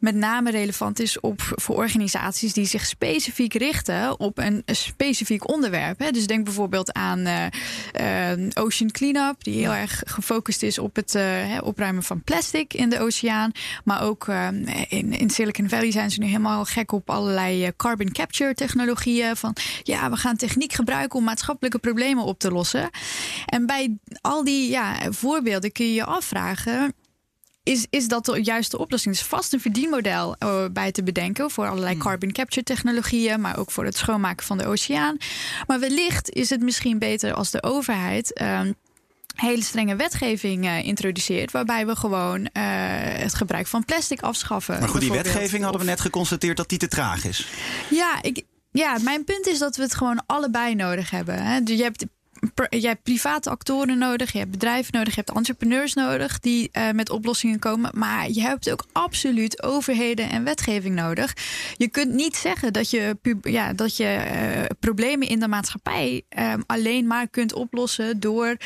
met name relevant is op, voor organisaties die zich specifiek richten op een specifiek onderwerp. Hè. Dus denk bijvoorbeeld aan uh, uh, Ocean Cleanup, die heel erg gefocust is op het uh, opruimen van plastic in de oceaan. Maar ook in, in Silicon Valley zijn ze nu helemaal gek op allerlei carbon capture technologieën. Van ja, we gaan techniek gebruiken om maatschappelijke problemen op te lossen. En bij al die ja, voorbeelden kun je je afvragen is, is dat de juiste oplossing? Dus vast een verdienmodel uh, bij te bedenken voor allerlei hmm. carbon capture technologieën, maar ook voor het schoonmaken van de oceaan. Maar wellicht is het misschien beter als de overheid. Uh, hele strenge wetgeving uh, introduceert. Waarbij we gewoon uh, het gebruik van plastic afschaffen. Maar goed, die wetgeving hadden we net geconstateerd dat die te traag is. Ja, ik, Ja, mijn punt is dat we het gewoon allebei nodig hebben. Hè. Dus je hebt je hebt private actoren nodig, je hebt bedrijven nodig, je hebt entrepreneurs nodig die uh, met oplossingen komen. Maar je hebt ook absoluut overheden en wetgeving nodig. Je kunt niet zeggen dat je, ja, dat je uh, problemen in de maatschappij uh, alleen maar kunt oplossen door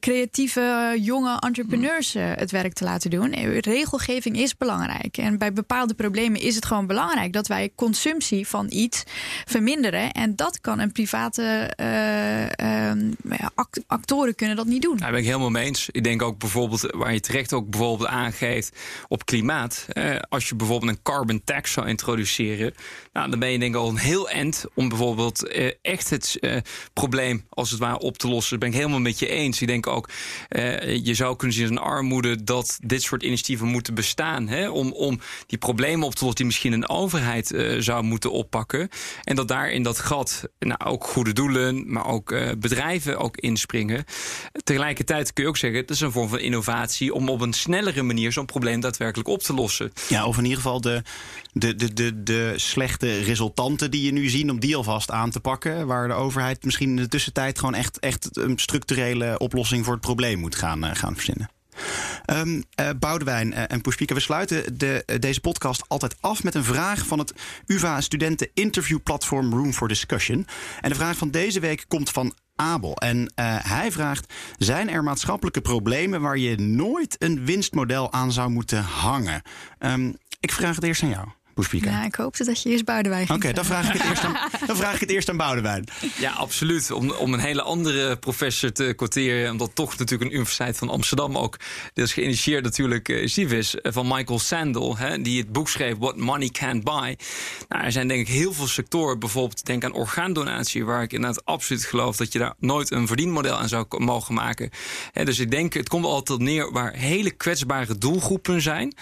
creatieve jonge entrepreneurs het werk te laten doen. Regelgeving is belangrijk. En bij bepaalde problemen is het gewoon belangrijk dat wij consumptie van iets verminderen. En dat kan een private Actoren kunnen dat niet doen. Daar ben ik helemaal mee eens. Ik denk ook bijvoorbeeld, waar je terecht ook bijvoorbeeld aangeeft op klimaat. Eh, als je bijvoorbeeld een carbon tax zou introduceren, nou, dan ben je denk ik al een heel eind om bijvoorbeeld eh, echt het eh, probleem als het ware op te lossen. Dat ben ik helemaal met je eens. Ik denk ook, eh, je zou kunnen zien als een armoede dat dit soort initiatieven moeten bestaan. Hè, om, om die problemen op te lossen die misschien een overheid uh, zou moeten oppakken. En dat daar in dat gat nou, ook goede doelen, maar ook bedrijven ook inspringen. Tegelijkertijd kun je ook zeggen, het is een vorm van innovatie om op een snellere manier zo'n probleem daadwerkelijk op te lossen. Ja, of in ieder geval de, de, de, de, de slechte resultanten die je nu ziet, om die alvast aan te pakken. Waar de overheid misschien in de tussentijd gewoon echt, echt een structurele oplossing voor het probleem moet gaan, uh, gaan verzinnen. Um, Boudewijn uh, en Pushpika, we sluiten de, deze podcast altijd af met een vraag van het UvA Studenten Interview Platform Room for Discussion. En de vraag van deze week komt van Abel. En hij vraagt: zijn er maatschappelijke problemen waar je nooit een winstmodel aan zou moeten hangen? Um, ik vraag het eerst aan jou. Ja, ik hoopte dat je eerst Boudewijn Oké, dan, vraag ik het eerst aan, dan vraag ik het eerst aan Boudewijn. Ja, absoluut. Om, om een hele andere professor te quoteren... omdat toch natuurlijk een universiteit van Amsterdam ook... dat is geïnitieerd natuurlijk uh, Civis van Michael Sandel... Hè, die het boek schreef What Money Can't Buy. Nou, er zijn denk ik heel veel sectoren, bijvoorbeeld denk aan orgaandonatie... waar ik inderdaad absoluut geloof dat je daar nooit een verdienmodel aan zou mogen maken. dus ik denk, het komt altijd neer waar hele kwetsbare doelgroepen zijn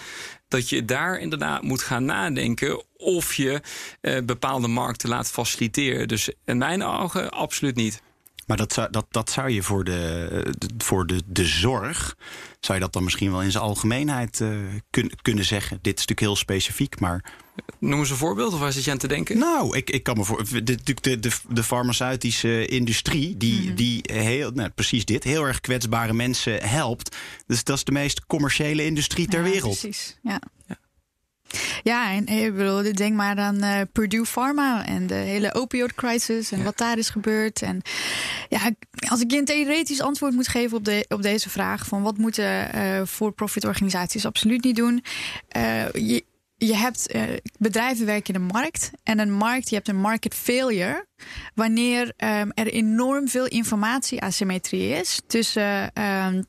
dat je daar inderdaad moet gaan nadenken of je eh, bepaalde markten laat faciliteren. Dus in mijn ogen absoluut niet. Maar dat zou, dat, dat zou je voor, de, voor de, de zorg, zou je dat dan misschien wel in zijn algemeenheid uh, kun, kunnen zeggen? Dit is natuurlijk heel specifiek, maar. Noem eens een voorbeeld, of waar zit je aan te denken? Nou, ik, ik kan me voor. De, de, de, de farmaceutische industrie, die, mm. die heel, nou, precies dit, heel erg kwetsbare mensen helpt. Dus dat is de meest commerciële industrie ter ja, wereld. Precies, ja. ja. Ja, en ik bedoel, denk maar aan uh, Purdue Pharma en de hele opioid crisis en wat daar is gebeurd. En ja, als ik je een theoretisch antwoord moet geven op, de, op deze vraag van wat moeten uh, for-profit organisaties absoluut niet doen. Uh, je, je hebt uh, bedrijven werken in een markt en een markt, je hebt een market failure wanneer um, er enorm veel informatie asymmetrie is tussen um,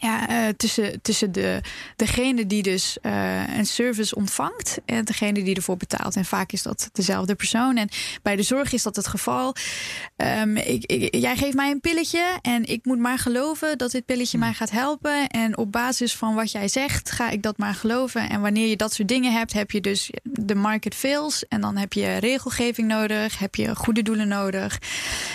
ja, uh, tussen, tussen de, degene die dus uh, een service ontvangt en degene die ervoor betaalt. En vaak is dat dezelfde persoon. En bij de zorg is dat het geval. Um, ik, ik, jij geeft mij een pilletje en ik moet maar geloven dat dit pilletje mij gaat helpen. En op basis van wat jij zegt, ga ik dat maar geloven. En wanneer je dat soort dingen hebt, heb je dus de market fails. En dan heb je regelgeving nodig, heb je goede doelen nodig,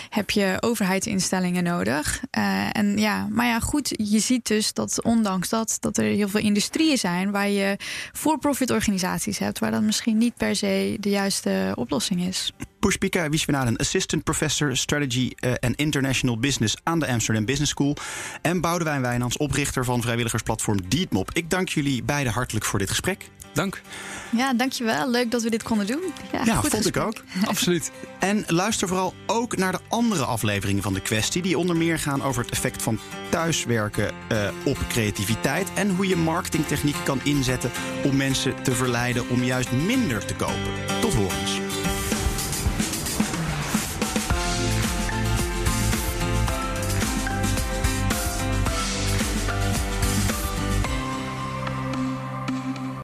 heb je overheidsinstellingen nodig. Uh, en ja, maar ja, goed, je ziet dus dat ondanks dat, dat er heel veel industrieën zijn waar je for-profit organisaties hebt, waar dat misschien niet per se de juiste oplossing is. Pushpika Vishwanathan, Assistant Professor Strategy en uh, International Business aan de Amsterdam Business School. En Boudewijn Wijnands, oprichter van vrijwilligersplatform Deedmop. Ik dank jullie beiden hartelijk voor dit gesprek. Dank. Ja, dankjewel. Leuk dat we dit konden doen. Ja, ja vond ik ook. Absoluut. En luister vooral ook naar de andere afleveringen van de kwestie, die onder meer gaan over het effect van thuiswerken uh, op creativiteit en hoe je marketingtechnieken kan inzetten om mensen te verleiden om juist minder te kopen. Tot horens.